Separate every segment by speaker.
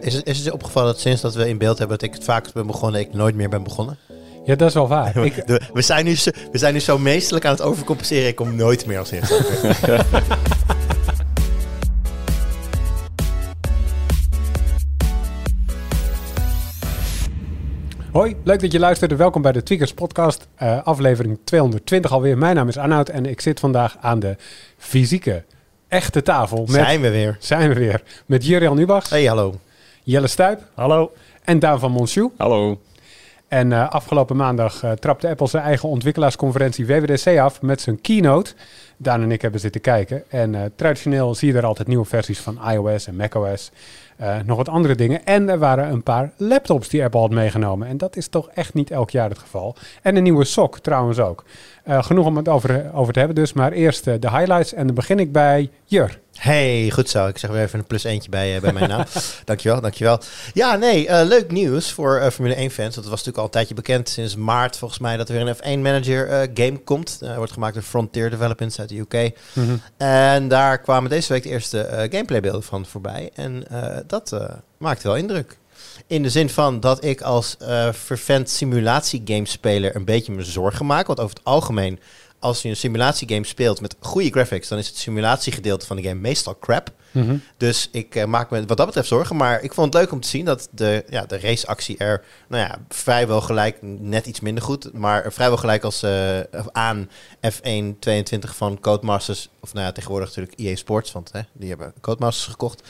Speaker 1: Is het, is het je opgevallen dat sinds dat we in beeld hebben dat ik het vaakst ben begonnen, ik nooit meer ben begonnen?
Speaker 2: Ja, dat is wel waar. Ik,
Speaker 1: we, zijn nu zo, we zijn nu zo meestelijk aan het overcompenseren, ik kom nooit meer als eerste.
Speaker 2: hoi, leuk dat je luistert welkom bij de Tweakers podcast, eh, aflevering 220 alweer. Mijn naam is Arnoud en ik zit vandaag aan de fysieke, echte tafel. Met,
Speaker 1: zijn we weer.
Speaker 2: zijn we weer. Met Jurian Ubachs,
Speaker 1: Hey, hallo.
Speaker 2: Jelle Stuip
Speaker 3: Hallo.
Speaker 2: en Daan van Monsjoe.
Speaker 3: Hallo.
Speaker 2: En eh, afgelopen maandag eh, trapte Apple zijn eigen ontwikkelaarsconferentie WWDC af met zijn keynote. Daan en ik hebben zitten kijken. En eh, traditioneel zie je er altijd nieuwe versies van iOS en macOS. Eh nog wat andere dingen. En er waren een paar laptops die Apple had meegenomen. En dat is toch echt niet elk jaar het geval. En een nieuwe sok trouwens ook. Eh, genoeg om het over, over te hebben dus. Maar eerst eh, de highlights. En dan begin ik bij Jur.
Speaker 1: Hey, goed zo. Ik zeg weer even een plus eentje bij, eh, bij mijn naam. dankjewel, dankjewel. Ja, nee, eh, leuk nieuws voor eh, Formule 1 fans. Dat was natuurlijk al een tijdje bekend sinds maart volgens mij dat er weer een F1 Manager eh, game komt. Wordt gemaakt door Frontier Developments uit de UK. En daar kwamen deze week de eerste gameplaybeelden van voorbij. En dat maakt wel indruk. In de zin van dat ik als vervent simulatiegamespeler een beetje me zorgen maak. Want over het algemeen, als je een simulatiegame speelt met goede graphics, dan is het simulatiegedeelte van de game meestal crap. Dus ik eh, maak me wat dat betreft zorgen. Maar ik vond het leuk om te zien dat de, ja, de raceactie er nou ja, vrijwel gelijk, net iets minder goed, maar vrijwel gelijk als eh, aan F1 22 van Codemasters. Of nou ja, tegenwoordig natuurlijk EA Sports, want hè, die hebben Codemasters gekocht.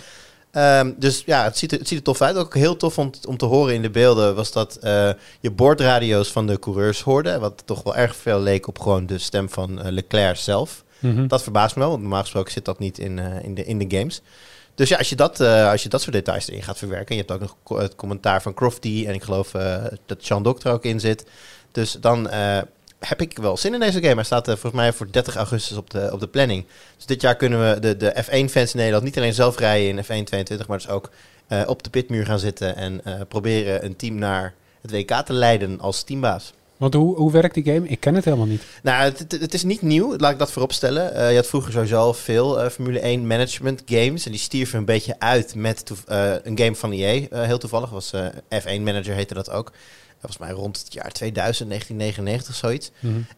Speaker 1: Ehm, dus ja, het ziet, er, het ziet er tof uit. Ook heel tof om, om te horen in de beelden was dat eh, je boordradio's van de coureurs hoorde. Wat toch wel erg veel leek op gewoon de stem van eh, Leclerc zelf.
Speaker 2: Mhm.
Speaker 1: Dat verbaast me wel, want normaal gesproken zit dat niet in, eh, in, de, in de games. Dus ja, als je, dat, als je dat soort details erin gaat verwerken. En je hebt ook nog co- het commentaar van Crofty. En ik geloof dat Sean Doctor ook in zit. Dus dan heb ik wel zin in deze game. Hij staat eh, volgens mij voor 30 augustus op de, op de planning. Dus dit jaar kunnen we de, de F1-fans in Nederland niet alleen zelf rijden in F1 22. Maar dus ook eh, op de pitmuur gaan zitten. En eh, proberen een team naar het WK te leiden als teambaas.
Speaker 2: Want hoe, hoe werkt die game? Ik ken het helemaal niet.
Speaker 1: Nou, het, het- is niet nieuw, laat ik dat vooropstellen. Eh je had vroeger sowieso al veel Formule 1 management games. En die stierven een beetje uit met een game van EA. heel toevallig was eh, F1 Manager heette dat ook. Volgens mij rond het jaar 2000, 1999, zoiets.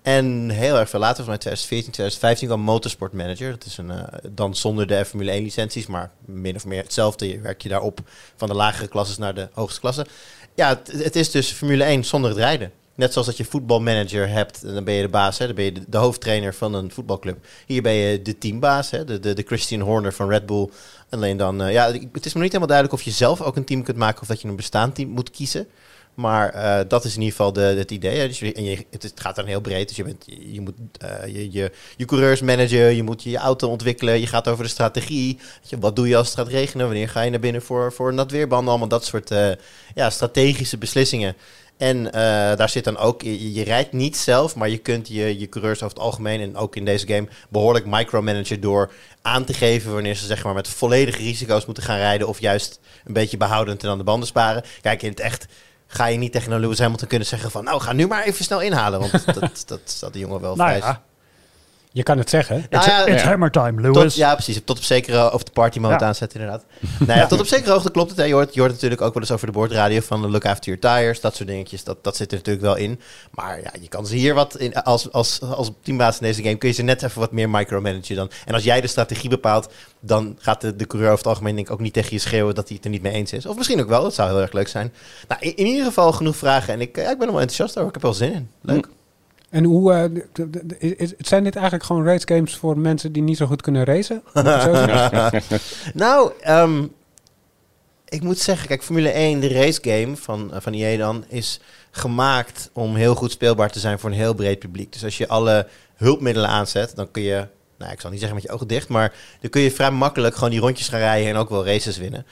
Speaker 1: En heel erg veel later, volgens mij 2014, 2015 kwam Motorsport Manager. Dat is een, eh, dan zonder de Formule 1 licenties, maar min of meer hetzelfde. Je werk je daarop van de lagere klasses naar de hoogste klasse. Ja, het, het is dus Formule 1 zonder het rijden. Net zoals dat je voetbalmanager hebt, en dan ben je de baas, hè, dan ben je de, de hoofdtrainer van een voetbalclub. Hier ben je de teambaas, hè, de, de, de Christian Horner van Red Bull. Alleen dan, eh, ja, het is me niet helemaal duidelijk of je zelf ook een team kunt maken of dat je een bestaand team moet kiezen. Maar eh, dat is in ieder geval de, het idee. Dus en je, het, gaat dan heel breed. Dus je, bent, je, je moet eh, je, je, je coureurs managen, je moet je, je auto ontwikkelen. Je gaat over de strategie. Wat doe je als het gaat regenen? Wanneer ga je naar binnen voor, voor nat weerbanden? Allemaal dat soort eh, ja, strategische beslissingen. En daar zit dan ook, je, rijdt niet zelf, maar je kunt je, je coureurs over het algemeen en ook in deze game behoorlijk micromanagen door aan te geven wanneer ze zeg maar met volledige risico's moeten gaan rijden of juist een beetje behoudend en aan de banden sparen. Kijk, in het echt ga je niet tegen een Lewis Hamilton kunnen zeggen van nou ga nu maar even snel inhalen, want dat, dat staat de jongen wel
Speaker 3: Nou
Speaker 1: vrij.
Speaker 3: ja,
Speaker 2: Je kan het zeggen.
Speaker 1: Nou ja,
Speaker 3: it's
Speaker 1: ja.
Speaker 3: hammer time,
Speaker 1: Tot,
Speaker 3: Lewis.
Speaker 1: ja, precies. Tot op zekere of de party mode
Speaker 3: Ja.
Speaker 1: aanzetten, inderdaad. Nou ja, tot op zekere hoogte klopt het. Hè. Je, hoort, je hoort natuurlijk ook wel eens over de boordradio van look after your tires. Dat soort dingetjes. Dat, dat zit er natuurlijk wel in. Maar ja, je kan ze hier wat in, als, als, als teambaas in deze game kun je ze net even wat meer micromanagen dan. En als jij de strategie bepaalt, dan gaat de, de coureur over het algemeen denk ik ook niet tegen je schreeuwen dat hij het er niet mee eens is. Of misschien ook wel. Dat zou heel erg leuk zijn. Nou, in, in ieder geval genoeg vragen. En ik, eh, ik ben er wel enthousiast over. Ik heb er wel zin in. Leuk.
Speaker 2: En hoe, is, is- zijn dit eigenlijk gewoon race games voor mensen die niet zo goed kunnen racen?
Speaker 1: Nou, ehm, ik moet zeggen, kijk, Formule 1, de race game van, eh, van EA dan, is gemaakt om heel goed speelbaar te zijn voor een heel breed publiek. Dus als je alle hulpmiddelen aanzet, dan kun je, nou ik zal niet zeggen met je ogen dicht, maar dan kun je vrij makkelijk gewoon die rondjes gaan rijden en ook wel races winnen.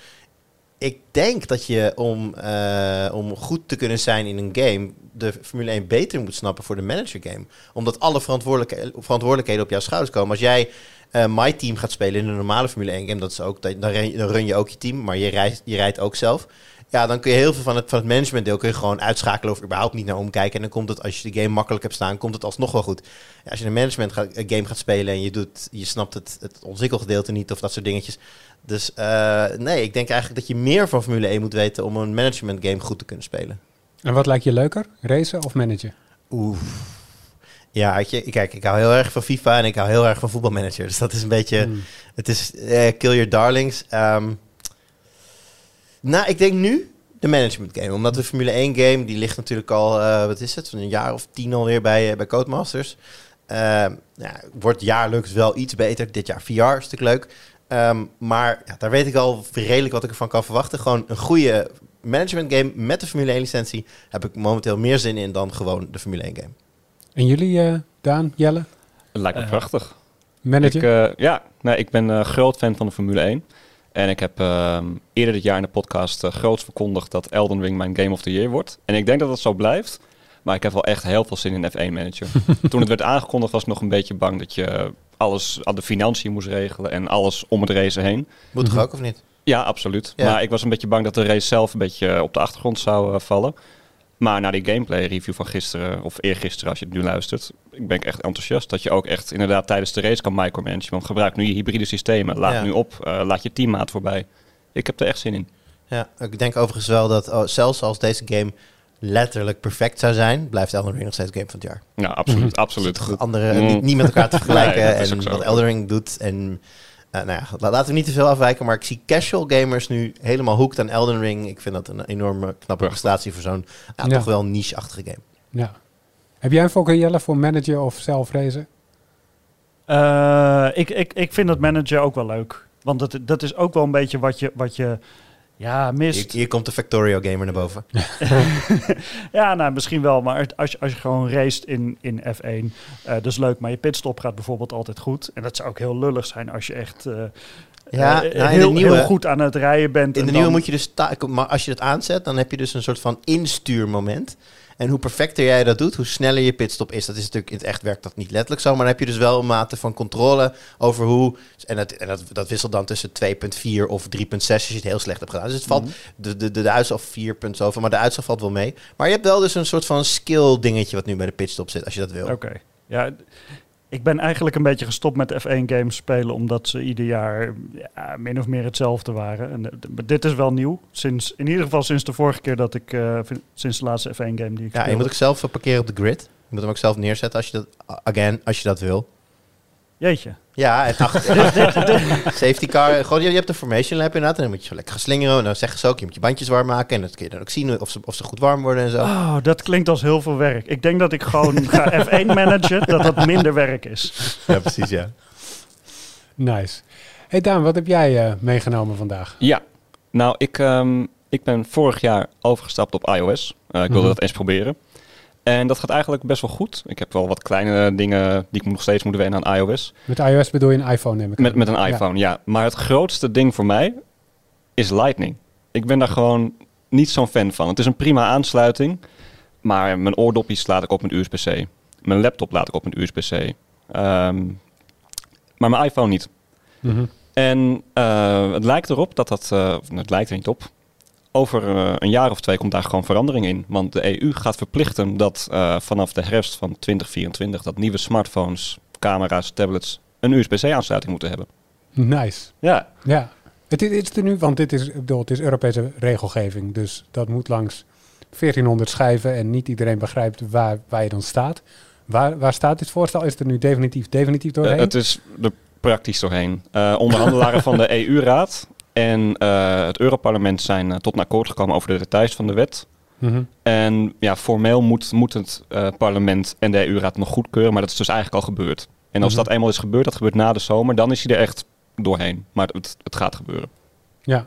Speaker 1: Ik denk dat je om, eh, om goed te kunnen zijn in een game, de Formule 1 beter moet snappen voor de manager game. Omdat alle verantwoordelijkheden op jouw schouders komen. Als jij eh My Team gaat spelen in een normale Formule 1 game, dat is ook, dan, dan run je ook je team, maar je rijdt, je rijdt ook zelf. Ja, dan kun je heel veel van het, van het kun je gewoon uitschakelen of überhaupt niet naar omkijken. En dan komt het, als je de game makkelijk hebt staan, komt het alsnog wel goed. Ja, als je een management game gaat spelen en je, doet, je snapt het, het ontwikkelgedeelte niet of dat soort dingetjes, Dus uh, nee, ik denk eigenlijk dat je meer van Formule 1 moet weten om een management game goed te kunnen spelen.
Speaker 2: En wat lijkt je leuker, racen of managen?
Speaker 1: Oeh. Ja, je, kijk, ik hou heel erg van FIFA en ik hou heel erg van voetbalmanager. Dus dat is een beetje, hmm. het is uh, kill your darlings. Um, nou, ik denk nu de management game. Omdat de Formule 1 game, die ligt natuurlijk al, uh, wat is het, een jaar of tien alweer bij, bij Codemasters. Uh, ja, wordt jaarlijks wel iets beter. Dit jaar VR is natuurlijk leuk. Um, maar ja, daar weet ik al redelijk wat ik ervan kan verwachten. Gewoon een goede management game met de Formule 1 licentie heb ik momenteel meer zin in dan gewoon de Formule 1 game.
Speaker 2: En jullie, uh, Daan, Jelle?
Speaker 3: Het lijkt me uh, prachtig.
Speaker 2: Manager?
Speaker 3: Ik, ja, nee, ik ben groot fan van de Formule 1. En ik heb ehm, eerder dit jaar in de podcast uh, groots verkondigd dat Elden Ring mijn Game of the Year wordt. En ik denk dat dat zo blijft. Maar ik heb wel echt heel veel zin in F1 Manager. Toen het werd aangekondigd was ik nog een beetje bang dat je alles aan de financiën moest regelen en alles om het race heen.
Speaker 1: Moet toch mhm. ook of niet?
Speaker 3: Ja, absoluut. Maar ik was een beetje bang dat de race zelf een beetje op de achtergrond zou uh, vallen. Maar na die gameplay review van gisteren, of eergisteren als je het nu luistert, ik ben echt enthousiast dat je ook echt inderdaad tijdens de race kan micromanagen. Want gebruik nu je hybride systemen, laat nu op, uh, laat je teammaat voorbij. Ik heb er echt zin in.
Speaker 1: Ja, ik denk overigens wel dat oh, zelfs als deze game letterlijk perfect zou zijn, blijft Elden Ring nog steeds game van het jaar.
Speaker 3: Ja, absoluut. Mhm. absoluut.
Speaker 1: Andere, mm. niet, niet, met elkaar te vergelijken en wat Elden Ring doet en uh, nou ja, laten we niet te veel afwijken, maar ik zie casual gamers nu helemaal hooked aan Elden Ring. Ik vind dat een enorme knappe prestatie voor zo'n ja, toch wel niche-achtige game.
Speaker 2: Ja. Heb jij een voorkeur, Jelle, voor manager of zelf racen?
Speaker 4: Uh, ik, ik, ik vind het manager ook wel leuk. Want dat, dat is ook wel een beetje wat je, wat je ja, mist.
Speaker 1: Hier, komt de Factorio gamer naar boven.
Speaker 4: ja, nou misschien wel. Maar als je, als je gewoon raced in, in F1, uh, dat is leuk. Maar je pitstop gaat bijvoorbeeld altijd goed. En dat zou ook heel lullig zijn als je echt... Uh, ja, uh, nou, heel, nieuwe, heel, goed aan het rijden bent.
Speaker 1: In de nieuwe moet je dus... Maar als je dat aanzet, dan heb je dus een soort van instuurmoment. En hoe perfecter jij dat doet, hoe sneller je pitstop is. Dat is natuurlijk in het echt werkt dat niet letterlijk zo. Maar dan heb je dus wel een mate van controle over hoe. En dat, en dat, dat wisselt dan tussen 2,4 of 3,6 als je het heel slecht hebt gedaan. Dus het valt mhm. de, de, de, de uitslag 4 zoveel, maar de uitslag valt wel mee. Maar je hebt wel dus een soort van skill dingetje wat nu bij de pitstop zit, als je dat wil.
Speaker 4: Oké. Ja, ik ben eigenlijk een beetje gestopt met F1 games spelen, omdat ze ieder jaar ja, min of meer hetzelfde waren. En, dit is wel nieuw. Sinds, in ieder geval sinds de vorige keer dat ik, uh, sinds de laatste F1 game die ik
Speaker 1: Ja, je moet ook zelf parkeren op de grid. Je moet hem ook zelf neerzetten als je dat, again, als je dat wil.
Speaker 4: Jeetje.
Speaker 1: Ja, en safety car. Gewoon, je, hebt een formation lab inderdaad. En dan moet je zo lekker gaan slingeren. En dan zeggen ze ook, je moet je bandjes warm maken. En dat kun je dan ook zien of ze, of ze goed warm worden en zo.
Speaker 4: Oh, dat klinkt als heel veel werk. Ik denk dat ik gewoon ga F1 managen, dat dat minder werk is.
Speaker 1: Ja, precies, ja.
Speaker 2: Nice. Hey Daan, wat heb jij uh, meegenomen vandaag?
Speaker 3: Ja, nou, ik, um, ik ben vorig jaar overgestapt op iOS. Uh, ik wilde mm dat eens proberen. En dat gaat eigenlijk best wel goed. Ik heb wel wat kleine dingen die ik nog steeds moet wennen aan iOS.
Speaker 2: Met iOS bedoel je een iPhone, neem ik
Speaker 3: Met, met een iPhone, ja. Maar het grootste ding voor mij is Lightning. Ik ben daar gewoon niet zo'n fan van. Het is een prima aansluiting, maar mijn oordopjes laat ik op een USB-C. Mijn laptop laat ik op een USB-C. Ehm, maar mijn iPhone niet. Mhm. En uh, het lijkt erop dat dat... Uh, het lijkt er niet op over uh, een jaar of twee komt daar gewoon verandering in. Want de EU gaat verplichten dat uh, vanaf de herfst van 2024 dat nieuwe smartphones, camera's, tablets een USB-C-aansluiting moeten hebben.
Speaker 2: Nice.
Speaker 3: Ja.
Speaker 2: Ja. Het is, het er nu, want dit is, bedoel, het is Europese regelgeving. Dus dat moet langs 1400 schijven en niet iedereen begrijpt waar, waar je dan staat. Waar, waar staat dit voorstel? Is het er nu definitief, definitief doorheen? Uh,
Speaker 3: het is er praktisch doorheen. onderhandelaren van de EU-raad en uh, het Europarlement zijn uh, tot een akkoord gekomen over de details van de wet. Mm En ja, formeel moet, moet het uh, parlement en de EU-raad nog goedkeuren, maar dat is dus eigenlijk al gebeurd. En als mm -hmm. dat eenmaal is gebeurd, dat gebeurt na de zomer, dan is hij er echt doorheen. Maar het, het gaat gebeuren.
Speaker 2: Ja.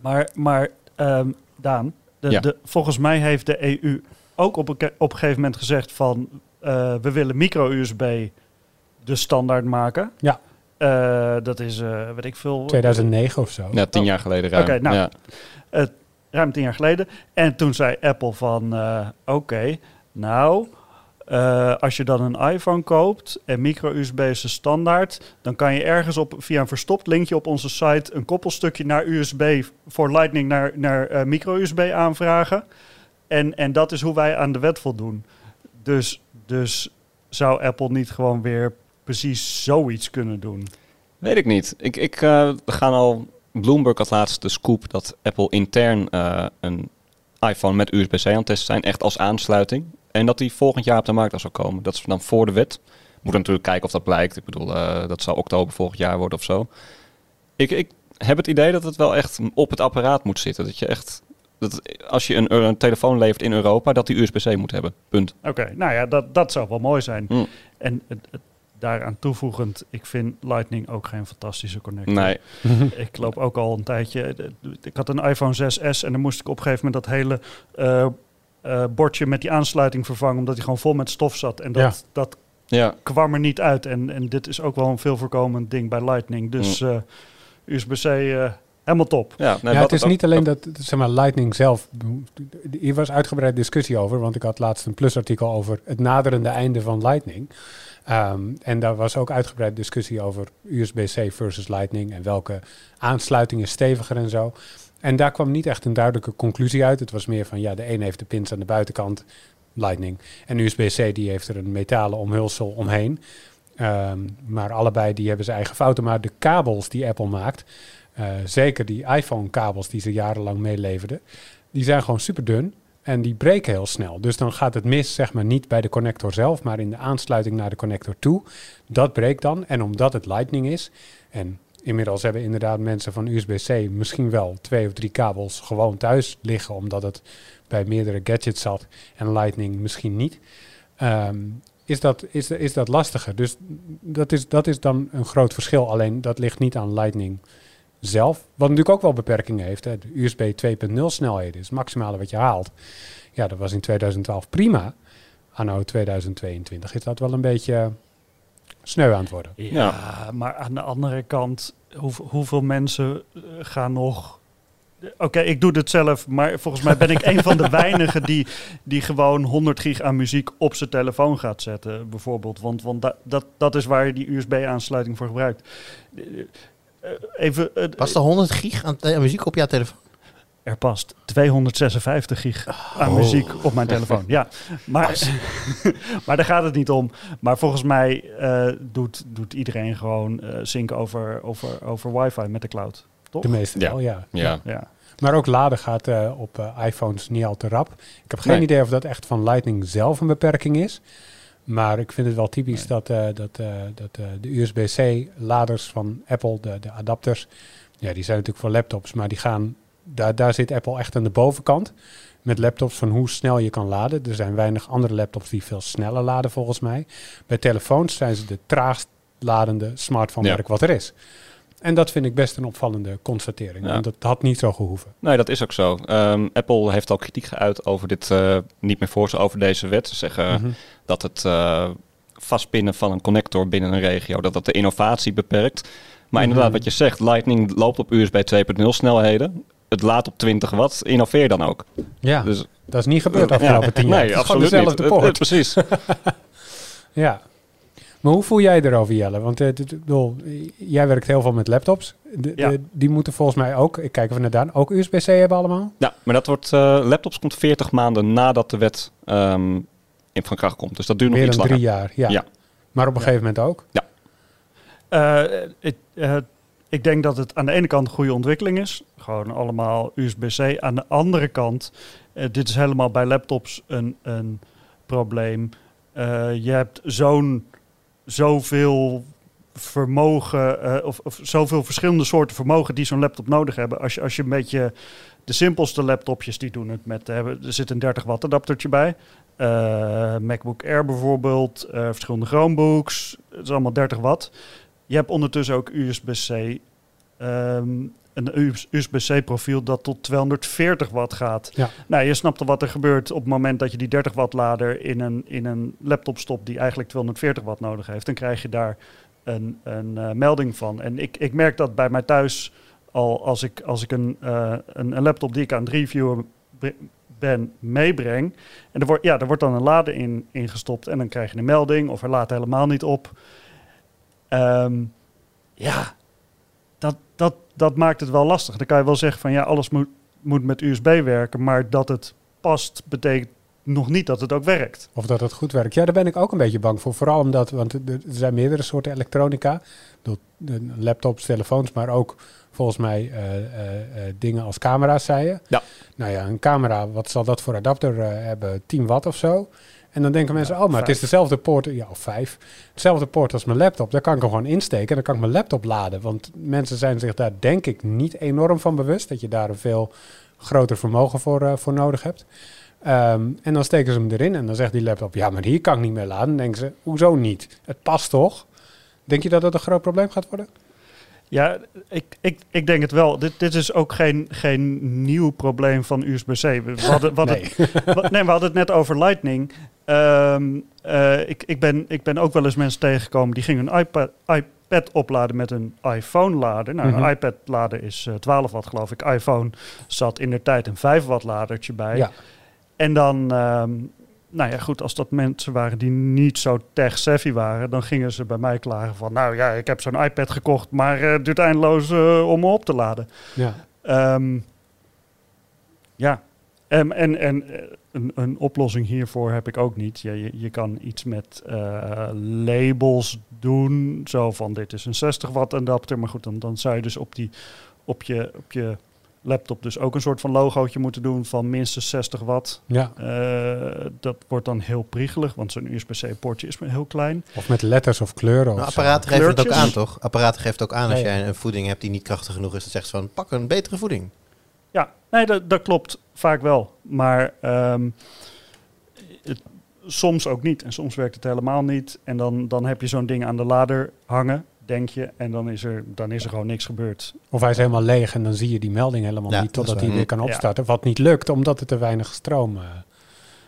Speaker 4: Maar, maar um, Daan, de, ja. de, volgens mij heeft de EU ook op een, op een gegeven moment gezegd van we willen micro-USB de standaard maken.
Speaker 2: Ja.
Speaker 4: Uh, dat is, uh, weet ik veel.
Speaker 2: 2009 of zo.
Speaker 3: Ja, tien oh. jaar geleden ruim.
Speaker 4: Oké, nou,
Speaker 3: ja.
Speaker 4: uh, ruim tien jaar geleden. En toen zei Apple van, oké, okay, nou, als je dan een iPhone koopt en micro-USB is de standaard, dan kan je ergens op via een verstopt linkje op onze site een koppelstukje naar USB voor Lightning naar, naar micro-USB aanvragen. En, en dat is hoe wij aan de wet voldoen. Dus, dus zou Apple niet gewoon weer precies zoiets kunnen doen?
Speaker 3: Weet ik niet. Ik, ik uh, we gaan al Bloomberg had laatst de scoop dat Apple intern eh, een iPhone met USB-C aan het testen zijn, echt als aansluiting. En dat die volgend jaar op de markt al zou komen. Dat is dan voor de wet. Moet natuurlijk kijken of dat blijkt. Ik bedoel, eh, dat zou oktober volgend jaar worden of zo. Ik, ik heb het idee dat het wel echt op het apparaat moet zitten. Dat je echt, dat als je een, een telefoon levert in Europa, dat die USB-C moet hebben. Punt.
Speaker 4: Oké, nou ja, dat, dat zou wel mooi zijn.
Speaker 3: Hm.
Speaker 4: En het, het- daaraan toevoegend, ik vind Lightning ook geen fantastische connector.
Speaker 3: Nee,
Speaker 4: Ik loop ook al een tijdje. Ik had een iPhone 6S en dan moest ik op een gegeven moment dat hele eh, eh, bordje met die aansluiting vervangen, omdat hij gewoon vol met stof zat. En dat,
Speaker 2: Ja.
Speaker 4: dat
Speaker 3: ja.
Speaker 4: kwam er niet uit. En, en dit is ook wel een veel voorkomend ding bij Lightning. Dus eh, USB-C eh, helemaal top.
Speaker 3: Ja, nee,
Speaker 2: ja, het is niet alleen dat, zeg maar, Lightning zelf. Hier was uitgebreid discussie over, want ik had laatst een plusartikel over het naderende einde van Lightning. Ehm, en daar was ook uitgebreid discussie over USB-C versus Lightning en welke aansluiting is steviger en zo. En daar kwam niet echt een duidelijke conclusie uit. Het was meer van ja, de een heeft de pins aan de buitenkant, Lightning. En USB-C die heeft er een metalen omhulsel omheen. Ehm, maar allebei die hebben zijn eigen fouten. Maar de kabels die Apple maakt, eh, zeker die iPhone-kabels die ze jarenlang meeleverden, die zijn gewoon super dun en die breken heel snel. Dus dan gaat het mis, zeg maar, niet bij de connector zelf, maar in de aansluiting naar de connector toe. Dat breekt dan. En omdat het Lightning is, en inmiddels hebben inderdaad mensen van USB-C misschien wel twee of drie kabels gewoon thuis liggen, omdat het bij meerdere gadgets zat en Lightning misschien niet. Ehm, is dat, is, is dat lastiger. Dus dat is, dat is dan een groot verschil. Alleen dat ligt niet aan Lightning zelf. Wat natuurlijk ook wel beperkingen heeft. Hè. De USB 2.0 snelheden is het maximale wat je haalt. Ja, dat was in 2012 prima. Anno 2022 is dat wel een beetje sneu aan het worden.
Speaker 4: Ja, maar aan de andere kant, hoe, hoeveel mensen eh, gaan nog... Oké, ik doe dit zelf, maar volgens mij ben ik een van de weinigen die, die gewoon 100 gig aan muziek op zijn telefoon gaat zetten, bijvoorbeeld. Want, want da- dat, dat is waar je die USB-aansluiting voor gebruikt. Eh, Even, eh,
Speaker 1: Was er 100 gig aan muziek op jouw telefoon?
Speaker 4: er past 256 gig aan
Speaker 1: Oh.
Speaker 4: muziek op mijn telefoon. Ja, maar, maar daar gaat het niet om. Maar volgens mij eh, doet, doet iedereen gewoon eh zinken over, over, over wifi met de cloud. Toch?
Speaker 2: De meeste
Speaker 3: Ja.
Speaker 2: wel, ja.
Speaker 3: Ja.
Speaker 4: Ja.
Speaker 2: Maar ook laden gaat eh, op iPhones niet al te rap. Ik heb geen
Speaker 3: Nee.
Speaker 2: idee of dat echt van Lightning zelf een beperking is. Maar ik vind het wel typisch
Speaker 4: Nee.
Speaker 2: dat, eh, dat, eh, dat eh, de USB-C-laders van Apple, de, de adapters, ja, die zijn natuurlijk voor laptops, maar die gaan, daar, daar zit Apple echt aan de bovenkant met laptops van hoe snel je kan laden. Er zijn weinig andere laptops die veel sneller laden volgens mij. Bij telefoons zijn ze de traagst ladende smartphone-merk wat er is. En dat vind ik best een opvallende constatering.
Speaker 3: Ja.
Speaker 2: Want dat had niet zo gehoeven.
Speaker 3: Nee, dat is ook zo. Ehm, Apple heeft al kritiek geuit over dit, eh, niet meer voor ze over deze wet. Ze zeggen
Speaker 2: Mhm.
Speaker 3: dat het eh, vastpinnen van een connector binnen een regio, dat dat de innovatie beperkt. Maar
Speaker 2: Mhm.
Speaker 3: inderdaad, wat je zegt, Lightning loopt op USB 2.0 snelheden. Het laat op 20 watt. Innoveer dan ook.
Speaker 2: Ja,
Speaker 3: Dus,
Speaker 2: dat is niet gebeurd afgelopen tien jaar.
Speaker 3: Nee, absoluut niet. Eh,
Speaker 2: poort.
Speaker 3: precies.
Speaker 2: Ja. Maar hoe voel jij erover, Jelle? Want eh, bedoel, jij werkt heel veel met laptops. De,
Speaker 4: Ja.
Speaker 2: de- die moeten volgens mij ook, ik kijk even naar Daan, ook USB-C hebben allemaal?
Speaker 3: Ja, maar dat wordt, eh, laptops komt 40 maanden nadat de wet ehm, in van kracht komt. Dus dat duurt nog
Speaker 2: Meer
Speaker 3: iets
Speaker 2: dan
Speaker 3: langer.
Speaker 2: drie jaar, ja.
Speaker 3: Ja.
Speaker 2: Maar op een
Speaker 4: Ja.
Speaker 2: gegeven moment ook.
Speaker 4: Eh, ik, ik denk dat het aan de ene kant een goede ontwikkeling is. Gewoon allemaal USB-C. Aan de andere kant, dit is helemaal bij laptops een, een probleem. Eh, je hebt zo'n zoveel vermogen, eh, of, of zoveel verschillende soorten vermogen die zo'n laptop nodig hebben. Als je, als je een beetje de simpelste laptopjes die doen het met, hebben, er zit een 30 watt adaptertje bij. Eh, MacBook Air bijvoorbeeld, eh, verschillende Chromebooks, het is allemaal 30 watt. Je hebt ondertussen ook USB-C, ehm, een USB-C profiel dat tot 240 watt gaat.
Speaker 2: Ja.
Speaker 4: Nou, je snapt wat er gebeurt op het moment dat je die 30 watt lader in een, in een laptop stopt die eigenlijk 240 watt nodig heeft. Dan krijg je daar een, een eh, melding van. En ik, ik merk dat bij mij thuis al als ik, als ik een, eh, een, een laptop die ik aan het reviewen ben meebreng. En er wordt, ja, er wordt dan een lader in, ingestopt en dan krijg je een melding of hij laat helemaal niet op. Ehm, ja, dat, dat, dat maakt het wel lastig. Dan kan je wel zeggen van ja, alles moet, moet met USB werken, maar dat het past betekent nog niet dat het ook werkt.
Speaker 2: Of dat het goed werkt. Ja, daar ben ik ook een beetje bang voor. Vooral omdat, want er zijn meerdere soorten elektronica. Laptops, telefoons, maar ook volgens mij eh, eh, eh, dingen als camera's, zei je.
Speaker 3: Ja.
Speaker 2: Nou ja, een camera, wat zal dat voor adapter hebben? 10 watt of zo. En dan denken mensen, oh, maar het is dezelfde poort, ja, of vijf. Hetzelfde poort als mijn laptop. Daar kan ik hem gewoon insteken en dan kan ik mijn laptop laden. Want mensen zijn zich daar denk ik niet enorm van bewust. Dat je daar een veel groter vermogen voor, eh, voor nodig hebt. Ehm, en dan steken ze hem erin en dan zegt die laptop, ja, maar hier kan ik niet meer laden. Dan denken ze, hoezo niet? Het past toch? Denk je dat dat een groot probleem gaat worden?
Speaker 4: Ja, ik, ik, ik denk het wel. Dit, dit is ook geen, geen nieuw probleem van USB-C. We, we hadden, we hadden,
Speaker 2: Nee.
Speaker 4: We hadden het net over Lightning. Ehm, eh, ik, ik, ben, ik ben ook wel eens mensen tegengekomen die gingen een iPad, iPad opladen met een iPhone-lader. Nou,
Speaker 2: Mhm.
Speaker 4: een iPad-lader is eh, 12 watt, geloof ik. iPhone zat in de tijd een 5 watt ladertje bij.
Speaker 2: Ja.
Speaker 4: En dan, ehm, nou ja, goed, als dat mensen waren die niet zo tech-savvy waren, dan gingen ze bij mij klagen van, nou ja, ik heb zo'n iPad gekocht, maar eh, het duurt eindeloos eh, om me op te laden.
Speaker 2: ja.
Speaker 4: Ehm, ja, Ehm, en, en eh, een, een oplossing hiervoor heb ik ook niet. Je, je, je kan iets met labels doen, zo van dit is een 60 watt adapter. Maar goed, dan, dan zou je dus op, die, op, je, op je laptop dus ook een soort van logootje moeten doen van minstens 60 watt.
Speaker 2: ja.
Speaker 4: Eh, dat wordt dan heel priegelig, want zo'n USB-C poortje is maar heel klein.
Speaker 2: Of met letters of kleuren.
Speaker 1: Nou,
Speaker 2: of zo.
Speaker 1: apparaten geven het ook aan, toch? Apparaten geven het ook aan als jij een voeding hebt die niet krachtig genoeg is. Dan zegt ze van, pak een betere voeding.
Speaker 4: Ja, nee, dat, dat klopt vaak wel. Maar ehm, het, soms ook niet. En soms werkt het helemaal niet. En dan, dan heb je zo'n ding aan de lader hangen, denk je. En dan is er, dan is er gewoon niks gebeurd.
Speaker 2: Of hij is helemaal leeg en dan zie je die melding helemaal
Speaker 1: Ja,
Speaker 2: niet totdat hij weer kan
Speaker 4: Ja.
Speaker 2: opstarten. Wat niet lukt, omdat het te weinig stroom eh,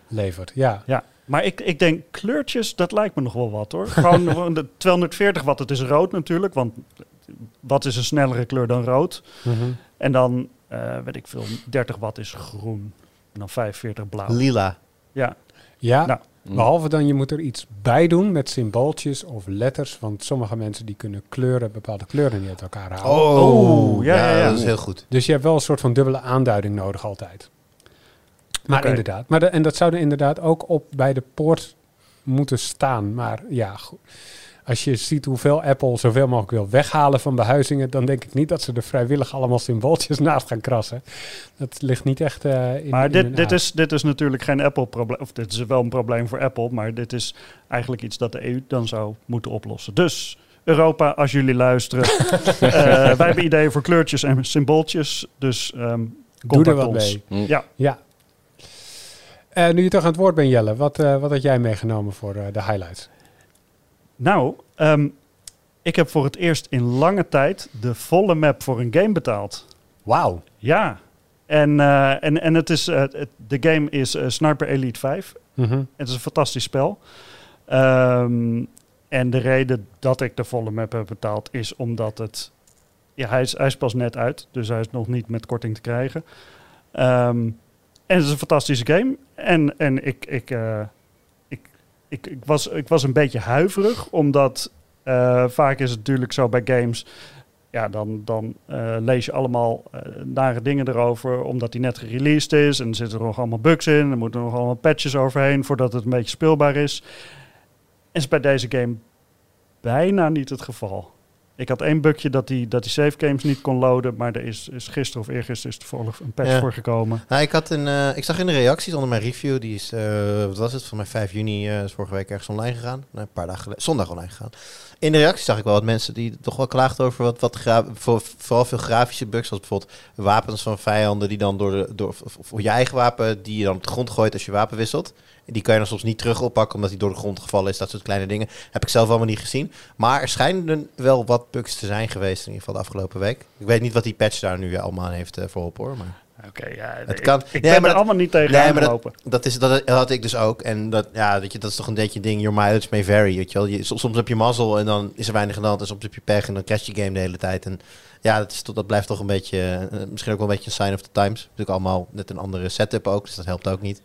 Speaker 2: levert. Ja.
Speaker 4: Ja, maar ik, ik denk kleurtjes, dat lijkt me nog wel wat hoor. Gewoon gewoon de 240 watt, het is rood natuurlijk. Want wat is een snellere kleur dan rood?
Speaker 2: Mhm.
Speaker 4: En dan, eh, weet ik veel, 30 watt is groen. En dan 45 blauw.
Speaker 1: Lila.
Speaker 4: Ja,
Speaker 2: Ja,
Speaker 4: Nou.
Speaker 2: Behalve dan je moet er iets bij doen met symbooltjes of letters. Want sommige mensen die kunnen kleuren, bepaalde kleuren niet uit elkaar halen.
Speaker 4: Oh, ja, ja, ja.
Speaker 1: dat is heel goed.
Speaker 2: Dus je hebt wel een soort van dubbele aanduiding nodig altijd. Maar inderdaad. Maar de- en dat zou er inderdaad ook op bij de poort moeten staan. Maar ja, goed. Als je ziet hoeveel Apple zoveel mogelijk wil weghalen van behuizingen, dan denk ik niet dat ze er vrijwillig allemaal symbooltjes naast gaan krassen. Dat ligt niet echt eh, in
Speaker 4: Maar
Speaker 2: in
Speaker 4: dit,
Speaker 2: hun
Speaker 4: dit, is, dit is natuurlijk geen Apple-probleem. Of dit is wel een probleem voor Apple. Maar dit is eigenlijk iets dat de EU dan zou moeten oplossen. Dus Europa, als jullie luisteren. eh, wij hebben ideeën voor kleurtjes en symbooltjes. Dus ehm
Speaker 2: Doe er
Speaker 4: contact
Speaker 2: wat
Speaker 4: ons.
Speaker 2: mee.
Speaker 4: Ja,
Speaker 2: Ja. Eh, nu je toch aan het woord bent, Jelle, wat, eh, wat had jij meegenomen voor eh, de highlights?
Speaker 4: Nou, ehm, ik heb voor het eerst in lange tijd de volle map voor een game betaald.
Speaker 2: Wauw.
Speaker 4: Ja. En, eh, en, en het is, eh, de game is eh, Sniper Elite 5.
Speaker 2: Mhm.
Speaker 4: Het is een fantastisch spel. Ehm, en de reden dat ik de volle map heb betaald is omdat het... Ja, hij is, hij is pas net uit, dus hij is nog niet met korting te krijgen. Ehm, en het is een fantastische game. En, en ik, ik, ik, ik, was, ik was een beetje huiverig, omdat eh, vaak is het natuurlijk zo bij games... Ja, dan, dan eh, lees je allemaal eh, nare dingen erover, omdat die net gereleased is. En er zitten er nog allemaal bugs in. Er moeten nog allemaal patches overheen voordat het een beetje speelbaar is. Is bij deze game bijna niet het geval. Ik had één bugje dat die, dat die save games niet kon loaden, maar er is, is gisteren of eergisteren is toevallig een patch
Speaker 1: Ja.
Speaker 4: voor gekomen.
Speaker 1: Nou, ik, had een, eh, ik zag in de reacties onder mijn review, die is, eh, wat was het, van mij 5 juni, eh, is vorige week ergens online gegaan. Nee, een paar dagen geleden, zondag online gegaan. In de reacties zag ik wel wat mensen die toch wel klaagden over wat, wat voor, vooral veel grafische bugs, zoals bijvoorbeeld wapens van vijanden die dan door, de, door of, je eigen wapen, die je dan op de grond gooit als je wapen wisselt. Die kan je dan soms niet terug oppakken omdat hij door de grond gevallen is, dat soort kleine dingen. Heb ik zelf allemaal niet gezien. Maar er schijnen wel wat bugs te zijn geweest, in ieder geval de afgelopen week. Ik weet niet wat die patch daar nu allemaal heeft eh, voor op hoor, maar...
Speaker 4: Oké, ja,
Speaker 1: Het
Speaker 4: ik,
Speaker 1: kan.
Speaker 4: ik
Speaker 1: Nee,
Speaker 4: ben
Speaker 1: maar
Speaker 4: er
Speaker 1: dat-
Speaker 4: allemaal niet tegen
Speaker 1: Nee, maar dat-. Dat, is, dat had ik dus ook. En dat, ja, weet je, dat is toch een beetje een ding. Your mileage may vary. Weet je wel. Je, soms, soms heb je mazzel en dan is er weinig aan de hand. En soms heb je pech en dan crash je game de hele tijd. En ja, dat, is, dat blijft toch een beetje... eh, misschien ook wel een beetje een sign of the times. Natuurlijk allemaal net een andere setup ook. Dus dat helpt ook niet.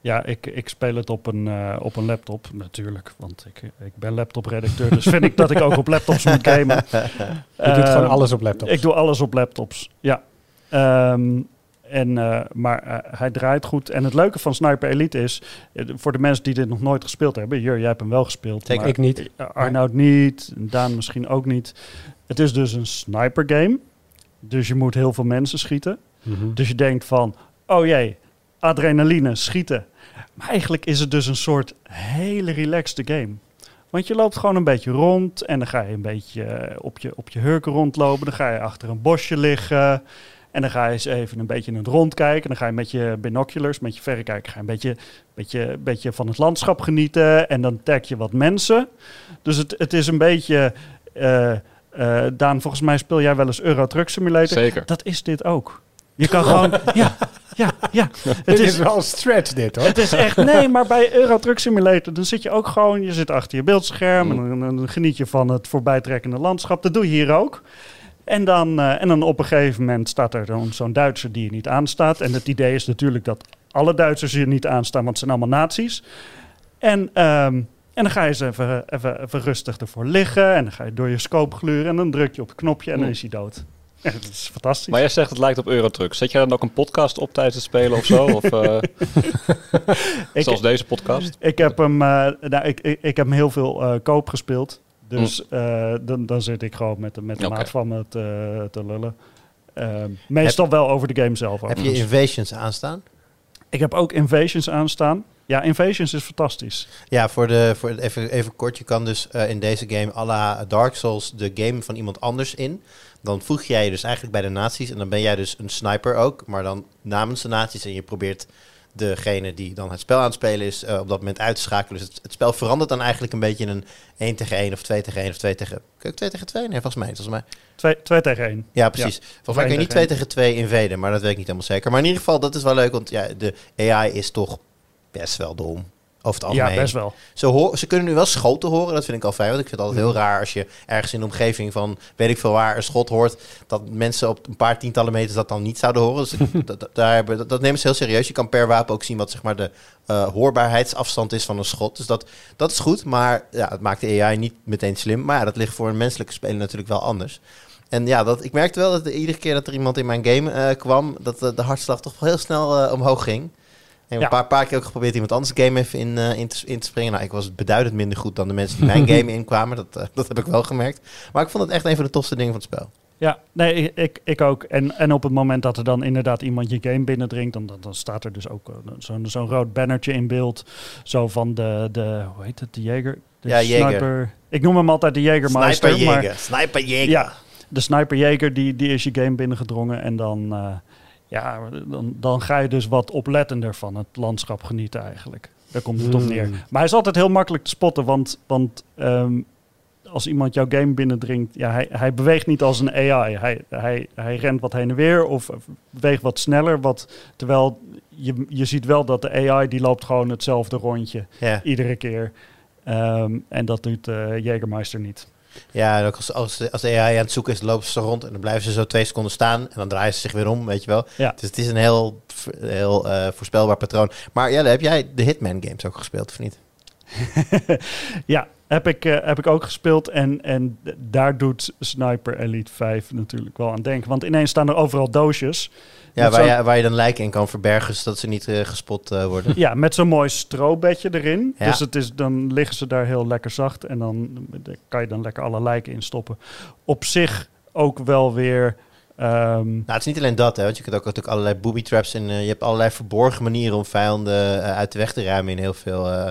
Speaker 4: Ja, ik, ik speel het op een, eh, op een laptop natuurlijk, want ik, ik ben laptopredacteur, dus vind ik dat ik ook op laptops moet gamen.
Speaker 2: Je doet gewoon
Speaker 4: Eh,
Speaker 2: alles op laptops.
Speaker 4: Ik doe alles op laptops, ja. Ehm, en, eh, maar eh, hij draait goed. En het leuke van Sniper Elite is, eh, voor de mensen die dit nog nooit gespeeld hebben, Jur, jij hebt hem wel gespeeld. Maar
Speaker 2: Ik niet.
Speaker 4: Arnoud niet, Daan misschien ook niet. Het is dus een sniper game. Dus je moet heel veel mensen schieten.
Speaker 2: Mhm.
Speaker 4: Dus je denkt van, oh jee, adrenaline, schieten. Maar eigenlijk is het dus een soort hele relaxed game. Want je loopt gewoon een beetje rond en dan ga je een beetje op je, op je hurken rondlopen. Dan ga je achter een bosje liggen. En dan ga je eens even een beetje in het rond kijken. Dan ga je met je binoculars, met je verrekijker, ga je een beetje, beetje, beetje van het landschap genieten. En dan tag je wat mensen. Dus het, het is een beetje... eh, eh, Daan, volgens mij speel jij wel eens Euro Truck Simulator.
Speaker 3: Zeker.
Speaker 4: Dat is dit ook. Je kan gewoon... Ja, ja, ja.
Speaker 2: Het is
Speaker 4: is,
Speaker 2: wel een stretch dit hoor.
Speaker 4: het is echt... Nee, maar bij Euro Truck Simulator... dan zit je ook gewoon... Je zit achter je beeldscherm... en dan, dan geniet je van het voorbijtrekkende landschap. Dat doe je hier ook. En dan, eh, en dan op een gegeven moment staat er dan zo'n Duitser die je niet aanstaat. En het idee is natuurlijk dat alle Duitsers je niet aanstaan... want het zijn allemaal nazi's. En... ehm, en dan ga je eens even, even, even rustig ervoor liggen. En dan ga je door je scope gluren. En dan druk je op het knopje en dan
Speaker 3: Mm.
Speaker 4: is hij dood. Ja, dat is fantastisch.
Speaker 3: Maar jij zegt het lijkt op Eurotruck. Zet jij dan ook een podcast op tijdens het spelen of zo? Of, eh,
Speaker 4: Ik-
Speaker 3: zoals deze podcast?
Speaker 4: Ik heb hem, eh, nou, ik, ik, ik heb hem heel veel eh, koop gespeeld. Dus eh, dan, dan zit ik gewoon met, de- met de maat van me te, te lullen. Ehm, meestal wel over de game zelf.
Speaker 1: Heb je. Invasions aanstaan?
Speaker 4: Ik heb ook Invasions aanstaan. Ja, Invasions is fantastisch.
Speaker 1: Ja, voor de, voor even, even kort. Je kan dus eh, in deze game à la Dark Souls de game van iemand anders in. Dan voeg jij je dus eigenlijk bij de nazi's. En dan ben jij dus een sniper ook. Maar dan namens de nazi's. En je probeert degene die dan het spel aan het spelen is eh, op dat moment uit te schakelen. Dus het, het spel verandert dan eigenlijk een beetje in een 1 tegen 1 of 2 tegen 1 of 2 tegen... Kun je ook 2 tegen 2? Nee, volgens mij. Volgens mij.
Speaker 4: Twee, twee tegen één.
Speaker 1: Ja, precies. Volgens mij kun je niet 2 tegen 2 invaden, maar dat weet ik niet helemaal zeker. Maar in ieder geval, dat is wel leuk, want ja, de AI is toch best wel dom. Over het algemeen.
Speaker 4: Ja, best wel.
Speaker 1: Ze, hoor, ze kunnen nu wel schoten horen, dat vind ik al fijn. Want ik vind het altijd heel raar als je ergens in de omgeving van, weet ik veel waar, een schot hoort. Dat mensen op een paar tientallen meters dat dan niet zouden horen. Dus dat, dat, daar hebben, dat, dat nemen ze heel serieus. Je kan per wapen ook zien wat zeg maar, de eh, hoorbaarheidsafstand is van een schot. Dus dat, dat is goed, maar ja, het maakt de AI niet meteen slim. Maar ja, dat ligt voor een menselijke speler natuurlijk wel anders. En ja, dat, ik merkte wel dat de- iedere keer dat er iemand in mijn game eh, kwam, dat de, de hartslag toch wel heel snel eh, omhoog ging.
Speaker 4: Ja.
Speaker 1: een paar, paar keer ook geprobeerd iemand anders game even in, eh, in, te, in te springen. Nou, ik was beduidend minder goed dan de mensen die mijn game inkwamen. Dat, eh, dat heb ik wel gemerkt. Maar ik vond het echt een van de tofste dingen van het spel.
Speaker 4: Ja, nee, ik- ik, ook. En, en op het moment dat er dan inderdaad iemand je game binnendringt, dan, dan, dan staat er dus ook eh, zo'n zo'n rood bannertje in beeld. Zo van de, de hoe heet het, de Jager? De
Speaker 1: Ja, Jager.
Speaker 4: sniper. Ik noem hem altijd de Jägermeister.
Speaker 1: Sniper
Speaker 4: maar
Speaker 1: Jäger. Sniper Jäger.
Speaker 4: Ja, de Sniper Jager die, die is je game binnengedrongen. En dan, ja, dan, dan ga je dus wat oplettender van het landschap genieten eigenlijk. Daar komt het op neer. Maar hij is altijd heel makkelijk te spotten, want, want ehm, als iemand jouw game binnendringt, ja, hij, hij beweegt niet als een AI. Hij, hij, hij rent wat heen en weer of beweegt wat sneller. Wat, terwijl je, je ziet wel dat de AI die loopt gewoon hetzelfde rondje
Speaker 1: Ja,
Speaker 4: iedere keer. Ehm, en dat doet eh Jägermeister niet.
Speaker 1: Ja en ook als, als, als de AI aan het zoeken is, lopen ze rond. En dan blijven ze zo twee seconden staan. En dan draaien ze zich weer om, weet je wel.
Speaker 4: Ja.
Speaker 1: Dus het is een heel, heel eh, voorspelbaar patroon. Maar ja, heb jij de Hitman games ook gespeeld, of niet?
Speaker 4: ja, heb ik, eh, heb ik ook gespeeld. En, en daar doet Sniper Elite 5 natuurlijk wel aan denken. Want ineens staan er overal doosjes.
Speaker 1: Ja, waar je, waar je dan lijken in kan verbergen, zodat ze niet eh, gespot eh, worden.
Speaker 4: Ja, met zo'n mooi strobedje erin.
Speaker 1: Ja.
Speaker 4: Dus het is, dan liggen ze daar heel lekker zacht. En dan kan je dan lekker alle lijken in stoppen. Op zich ook wel weer... ehm,
Speaker 1: Nou, het is niet alleen dat, hè, want je kunt ook natuurlijk allerlei booby traps en eh, je hebt allerlei verborgen manieren om vijanden eh, uit de weg te ruimen in heel veel. eh,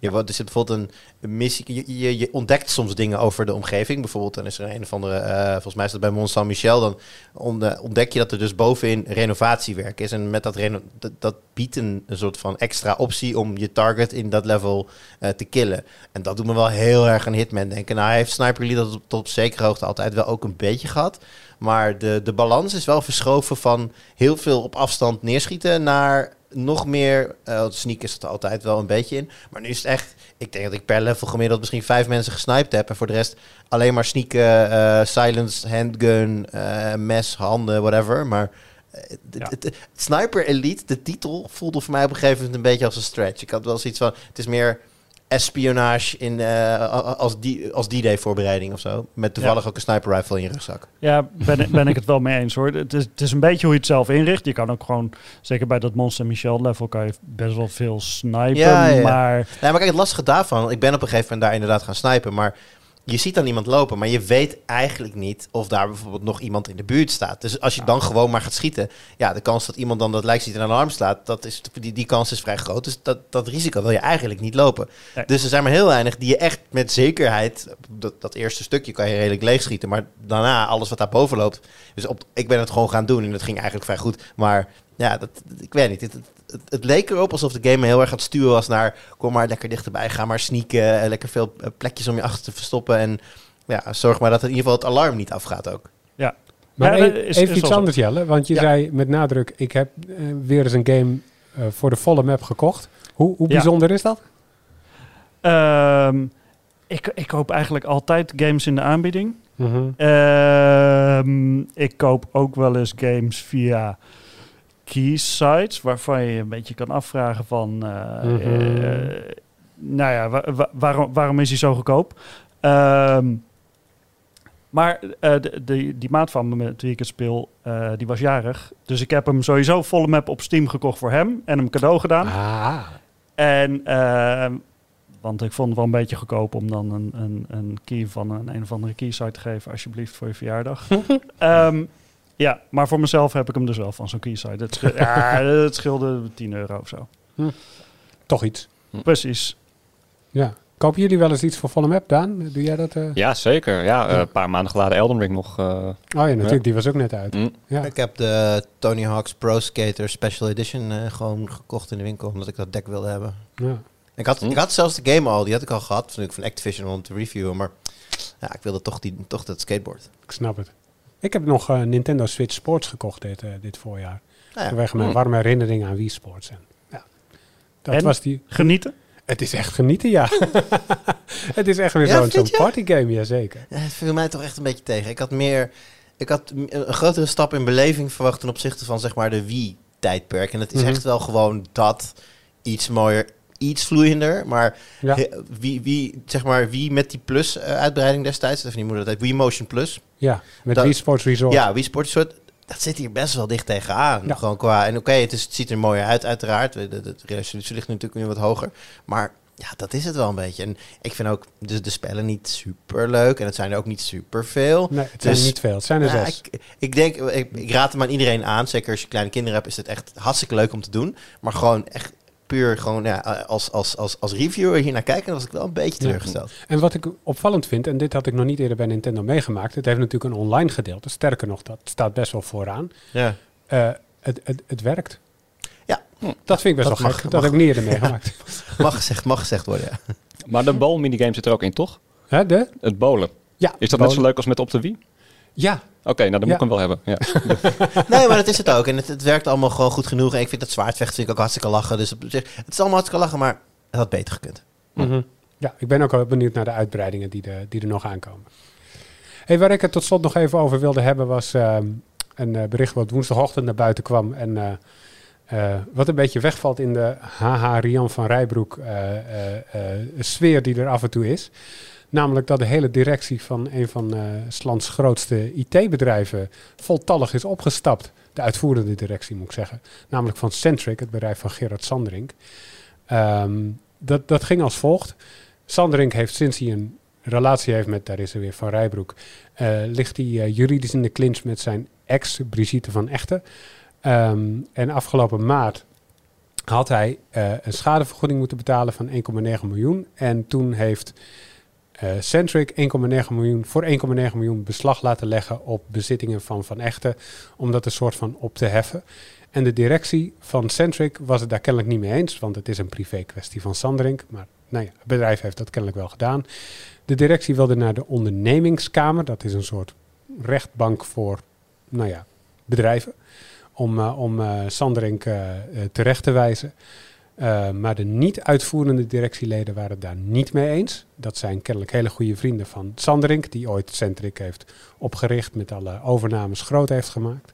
Speaker 1: je, wordt- er zit bijvoorbeeld een missie, je, ontdekt soms dingen over de omgeving. Bijvoorbeeld, dan is er een of andere, volgens mij is dat bij Mont Saint-Michel, dan on- ontdek je dat er dus bovenin renovatiewerk is. En met dat, reno dat, biedt een, soort van extra optie om je target in dat level te killen. En dat doet me wel heel erg aan Hitman denken. Nou, hij heeft Sniper Elite dat tot op zekere hoogte altijd wel ook een beetje gehad. Maar de, de balans is wel verschoven van heel veel op afstand neerschieten naar nog meer. want sneak is het altijd wel een beetje in. Maar nu is het echt. Ik denk dat ik per level gemiddeld misschien vijf mensen gesniped heb. En voor de rest alleen maar sneaken, eh, silence, handgun, eh, mes, handen, whatever. Maar.
Speaker 4: Ja.
Speaker 1: Sniper Elite, de titel, voelde voor mij op een gegeven moment een beetje als een stretch. Ik had wel zoiets van, het is meer espionage in, eh, als die- als D-Day voorbereiding of zo. Met toevallig ook een sniper rifle in je rugzak.
Speaker 4: Ja, ben, ben ik het wel mee eens hoor. Het is, het is een beetje hoe je het zelf inricht. Je kan ook gewoon, zeker bij dat Monster Michel level, kan je best wel veel snipen.
Speaker 1: Ja.
Speaker 4: Maar
Speaker 1: Nee, maar kijk, het lastige daarvan, ik ben op een gegeven moment daar inderdaad gaan snipen, maar je ziet dan iemand lopen, maar je weet eigenlijk niet of daar bijvoorbeeld nog iemand in de buurt staat. Dus als je dan gewoon maar gaat schieten, ja, de kans dat iemand dan dat lijkt ziet en een alarm slaat, dat is, die, die kans is vrij groot. Dus dat, dat risico wil je eigenlijk niet lopen.
Speaker 4: Nee.
Speaker 1: Dus er zijn maar heel weinig die je echt met zekerheid, dat, dat eerste stukje kan je redelijk leeg schieten, maar daarna alles wat daarboven loopt. Dus op, ik ben het gewoon gaan doen en dat ging eigenlijk vrij goed. Maar ja, dat, ik weet niet. Het, het, het, het leek erop alsof de game me heel erg aan het sturen was naar... kom maar lekker dichterbij, ga maar sneaken. eh, Lekker veel eh, plekjes om je achter te verstoppen. En ja, zorg maar dat in ieder geval het alarm niet afgaat ook.
Speaker 2: Maar
Speaker 4: Ja,
Speaker 2: e-
Speaker 4: dat is-
Speaker 2: even
Speaker 4: is
Speaker 2: iets anders, Jelle. Want je
Speaker 4: Ja.
Speaker 2: zei met nadruk, ik heb eh, weer eens een game eh, voor de volle map gekocht. Hoe, hoe
Speaker 4: Ja.
Speaker 2: bijzonder is dat?
Speaker 4: ehm, ik, ik koop eigenlijk altijd games in de aanbieding.
Speaker 2: Mhm.
Speaker 4: Ehm, ik koop ook wel eens games via key sites, waarvan je een beetje kan afvragen van, eh,
Speaker 2: Mhm.
Speaker 4: eh, nou ja, wa- wa- waarom, waarom is hij zo goedkoop? Ehm, maar eh, de, de, die maat van me met wie ik het speel, die was jarig. Dus ik heb hem sowieso volle map op Steam gekocht voor hem en hem cadeau gedaan.
Speaker 2: Ah.
Speaker 4: En, ehm, want ik vond het wel een beetje goedkoop om dan een, een, een key van een, een of andere keysite te geven, alsjeblieft, voor je verjaardag. Ehm, ja, maar voor mezelf heb ik hem dus wel van zo'n keysite. Het, sche- ja, het scheelde 10 euro of zo.
Speaker 2: Toch iets.
Speaker 4: Precies.
Speaker 2: Ja. Kopen jullie wel eens iets voor volle map, Daan? Doe jij dat? eh?
Speaker 3: Ja, zeker. Ja, eh,
Speaker 2: Ja.
Speaker 3: een paar maanden geleden Elden Ring nog. eh,
Speaker 2: Oh ja, natuurlijk. Die was ook net uit.
Speaker 3: mm.
Speaker 2: Ja.
Speaker 1: Ik heb de Tony Hawk's Pro Skater Special Edition gewoon gekocht in de winkel. Omdat ik dat deck wilde hebben.
Speaker 2: Ja.
Speaker 1: Ik had,
Speaker 3: Hm.
Speaker 1: ik had zelfs de game al. Die had ik al gehad van, van Activision om te reviewen. Maar ja, ik wilde toch, die, toch dat skateboard.
Speaker 2: Ik snap het. Ik heb nog eh, Nintendo Switch Sports gekocht dit, eh, dit voorjaar.
Speaker 1: Nou ja,
Speaker 2: Vanwege mijn
Speaker 3: Mm.
Speaker 2: warme herinnering aan Wii Sports. En, ja. Dat
Speaker 4: En?
Speaker 2: was die...
Speaker 4: Genieten?
Speaker 2: Het is echt genieten, ja. het is echt weer
Speaker 1: Ja,
Speaker 2: zo'n
Speaker 1: je?
Speaker 2: partygame, jazeker.
Speaker 1: Ja, het viel mij toch echt een beetje tegen. Ik had meer. Ik had een grotere stap in beleving verwacht ten opzichte van zeg maar de Wii-tijdperk. En het is
Speaker 2: Mhm.
Speaker 1: echt wel gewoon dat iets mooier, iets vloeiender. Maar
Speaker 2: Ja.
Speaker 1: wie, wie, zeg maar, wie met die Plus-uitbreiding destijds, even niet hoe dat heet, Wii Motion Plus.
Speaker 2: Ja, met
Speaker 1: Dat-
Speaker 2: Wii Sports Resort.
Speaker 1: Ja, Wii Sports Resort. Dat zit hier best wel dicht tegenaan.
Speaker 2: Ja.
Speaker 1: Gewoon qua. En oké, het, is- het ziet er mooier uit, uiteraard. De, resolutie ligt natuurlijk nu wat hoger. Maar ja, dat is het wel een beetje. En ik vind ook de, de spellen niet super leuk. En het zijn er ook niet super veel.
Speaker 2: Nee, het zijn
Speaker 1: Dus-
Speaker 2: niet veel. Het zijn er zes.
Speaker 1: ik, ik denk, ik, ik raad hem aan iedereen aan. Zeker als je kleine kinderen hebt, is het echt hartstikke leuk om te doen. Maar gewoon echt puur gewoon ja, als, als, als, als reviewer hier naar kijken, was ik wel een beetje
Speaker 2: Ja.
Speaker 1: teleurgesteld.
Speaker 2: En wat ik opvallend vind, en dit had ik nog niet eerder bij Nintendo meegemaakt. Het heeft natuurlijk een online gedeelte. Sterker nog, dat staat best wel vooraan.
Speaker 1: Ja.
Speaker 2: Eh, het, het, het werkt.
Speaker 1: Ja.
Speaker 2: Dat vind ik best
Speaker 1: Dat
Speaker 2: wel
Speaker 1: mag-
Speaker 2: gek. Dat
Speaker 1: mag.
Speaker 2: heb ik niet eerder meegemaakt.
Speaker 1: Mag gezegd, mag gezegd worden, ja.
Speaker 3: Maar de bowl minigame zit er ook in, toch?
Speaker 2: Hè, de?
Speaker 3: Het bowlen.
Speaker 2: Ja.
Speaker 3: Is dat net zo leuk als met op de Wii?
Speaker 2: Ja.
Speaker 3: Oké, nou dan moet
Speaker 2: Ja.
Speaker 3: ik hem wel hebben. Ja.
Speaker 1: Nee, maar dat is het ook. En het, het werkt allemaal gewoon goed genoeg. En ik vind dat zwaardvechten vind ik ook hartstikke lachen. Dus op zich, het is allemaal hartstikke lachen, maar het had beter gekund.
Speaker 2: Mhm. Ja, ik ben ook wel benieuwd naar de uitbreidingen die, de, die er nog aankomen. Hey, waar ik het tot slot nog even over wilde hebben was ehm, een eh, bericht wat woensdagochtend naar buiten kwam. En eh, eh, wat een beetje wegvalt in de haha Rian van Rijbroek eh, eh, eh, sfeer die er af en toe is. Namelijk dat de hele directie van een van Slands grootste IT-bedrijven voltallig is opgestapt. De uitvoerende directie moet ik zeggen. Namelijk van Centric, het bedrijf van Gerard Sanderink. Ehm, dat, dat ging als volgt. Sanderink heeft sinds hij een relatie heeft met, daar is er weer Van Rijbroek, eh, ligt hij eh, juridisch in de clinch met zijn ex, Brigitte van Echten. Ehm, en afgelopen maart had hij een schadevergoeding moeten betalen van 1,9 miljoen. En toen heeft Centric 1,9 miljoen, voor 1,9 miljoen beslag laten leggen op bezittingen van Van Echten, om dat een soort van op te heffen. En de directie van Centric was het daar kennelijk niet mee eens, want het is een privé kwestie van Sanderink. Maar nou ja, het bedrijf heeft dat kennelijk wel gedaan. De directie wilde naar de ondernemingskamer, dat is een soort rechtbank voor nou ja, bedrijven, om, eh, om eh, Sanderink eh, eh, terecht te wijzen. Eh, maar de niet-uitvoerende directieleden waren daar niet mee eens. Dat zijn kennelijk hele goede vrienden van Sanderink, die ooit Centric heeft opgericht, met alle overnames groot heeft gemaakt.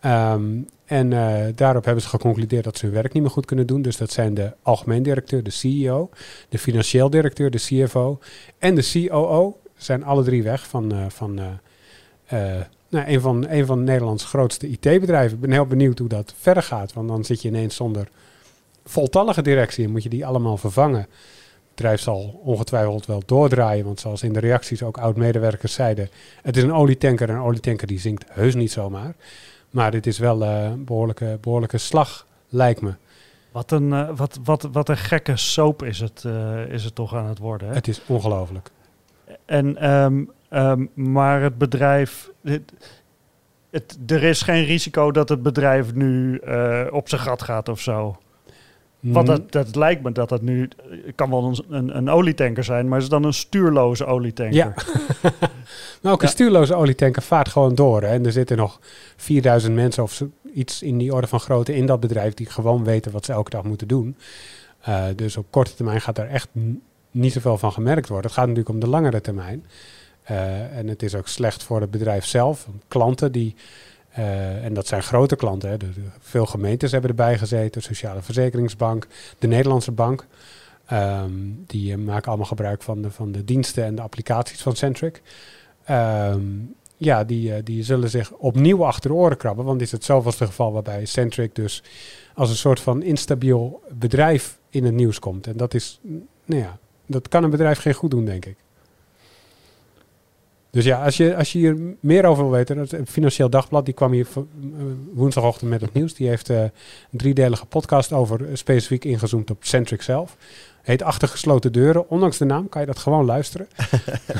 Speaker 2: Ehm, en eh, daarop hebben ze geconcludeerd dat ze hun werk niet meer goed kunnen doen. Dus dat zijn de algemeen directeur, de CEO, de financieel directeur, de CFO en de COO. Zijn alle drie weg van, eh, van nou, een, van, een van Nederlands grootste IT-bedrijven. Ik ben heel benieuwd hoe dat verder gaat. Want dan zit je ineens zonder voltallige directie en moet je die allemaal vervangen. Het bedrijf zal ongetwijfeld wel doordraaien, want zoals in de reacties ook oud-medewerkers zeiden, het is een olietanker en een olietanker die zinkt heus niet zomaar. Maar dit is wel eh, een behoorlijke, behoorlijke slag, lijkt me.
Speaker 4: Wat een, eh, wat, wat, wat een gekke soap is het, eh, is het toch aan het worden. Hè?
Speaker 2: Het is ongelooflijk.
Speaker 4: En, ehm, ehm, maar het bedrijf. Het, het, er is geen risico dat het bedrijf nu eh, op zijn gat gaat of zo. Want dat, dat lijkt me dat het nu. Het kan wel een, een, een olietanker zijn, maar het is dan een stuurloze olietanker.
Speaker 2: Ja. maar ook een
Speaker 4: Ja.
Speaker 2: stuurloze olietanker vaart gewoon door. Hè? En er zitten nog 4000 mensen of iets in die orde van grootte in dat bedrijf die gewoon weten wat ze elke dag moeten doen. Eh, dus op korte termijn gaat er echt niet zoveel van gemerkt worden. Het gaat natuurlijk om de langere termijn. Eh, en het is ook slecht voor het bedrijf zelf. Klanten die, eh, en dat zijn grote klanten, hè, de, de- veel gemeentes hebben erbij gezeten, Sociale Verzekeringsbank, de Nederlandse Bank. Ehm, die eh, maken allemaal gebruik van de, van de diensten en de applicaties van Centric. Ehm, ja, die, eh, die zullen zich opnieuw achter de oren krabben. Want is het geval waarbij Centric dus als een soort van instabiel bedrijf in het nieuws komt. En dat is, nou ja, dat kan een bedrijf geen goed doen, denk ik. Dus ja, als je, als je hier meer over wil weten, het Financieel Dagblad, die kwam hier eh, woensdagochtend met het nieuws. Die heeft eh, een driedelige podcast over, eh, specifiek ingezoomd op Centric zelf. Heet Achter gesloten deuren. Ondanks de naam kan je dat gewoon luisteren.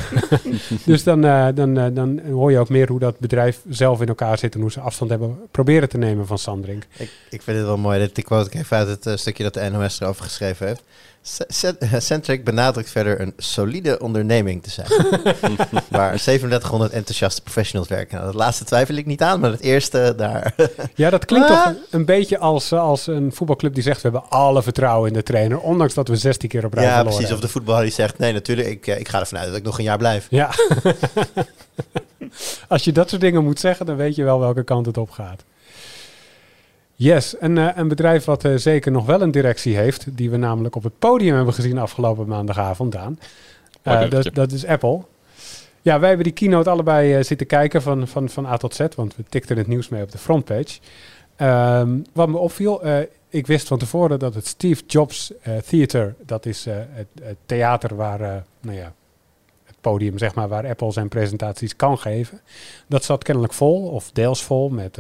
Speaker 2: dus dan, eh, dan, eh, dan hoor je ook meer hoe dat bedrijf zelf in elkaar zit en hoe ze afstand hebben proberen te nemen van Sandrink.
Speaker 1: Ik, ik vind het wel mooi. Dit quote ik even uit het eh, stukje dat de NOS erover geschreven heeft. Centric benadrukt verder een solide onderneming te zijn. waar 3700 enthousiaste professionals werken. Nou, dat laatste twijfel ik niet aan, maar het eerste daar.
Speaker 2: Ja, dat klinkt
Speaker 1: Ah.
Speaker 2: toch een, beetje als, eh, als een voetbalclub die zegt we hebben alle vertrouwen in de trainer. Ondanks dat we 16 keer op rij
Speaker 1: ja,
Speaker 2: verloren
Speaker 1: precies. Of de voetballer die zegt: nee, natuurlijk, ik, eh, ik ga ervan uit dat ik nog een jaar blijf.
Speaker 2: Ja. Als je dat soort dingen moet zeggen, dan weet je wel welke kant het op gaat. Yes, een, eh, een bedrijf wat eh, zeker nog wel een directie heeft, die we namelijk op het podium hebben gezien afgelopen maandagavond, Daan. Eh, dat, dat is Apple. Ja, wij hebben die keynote allebei zitten kijken van, van, van A tot Z, want we tikten het nieuws mee op de frontpage. Ehm, wat me opviel, ik wist van tevoren dat het Steve Jobs Theater, dat is het, het theater waar, nou ja, het podium zeg maar, waar Apple zijn presentaties kan geven. Dat zat kennelijk vol, of deels vol, met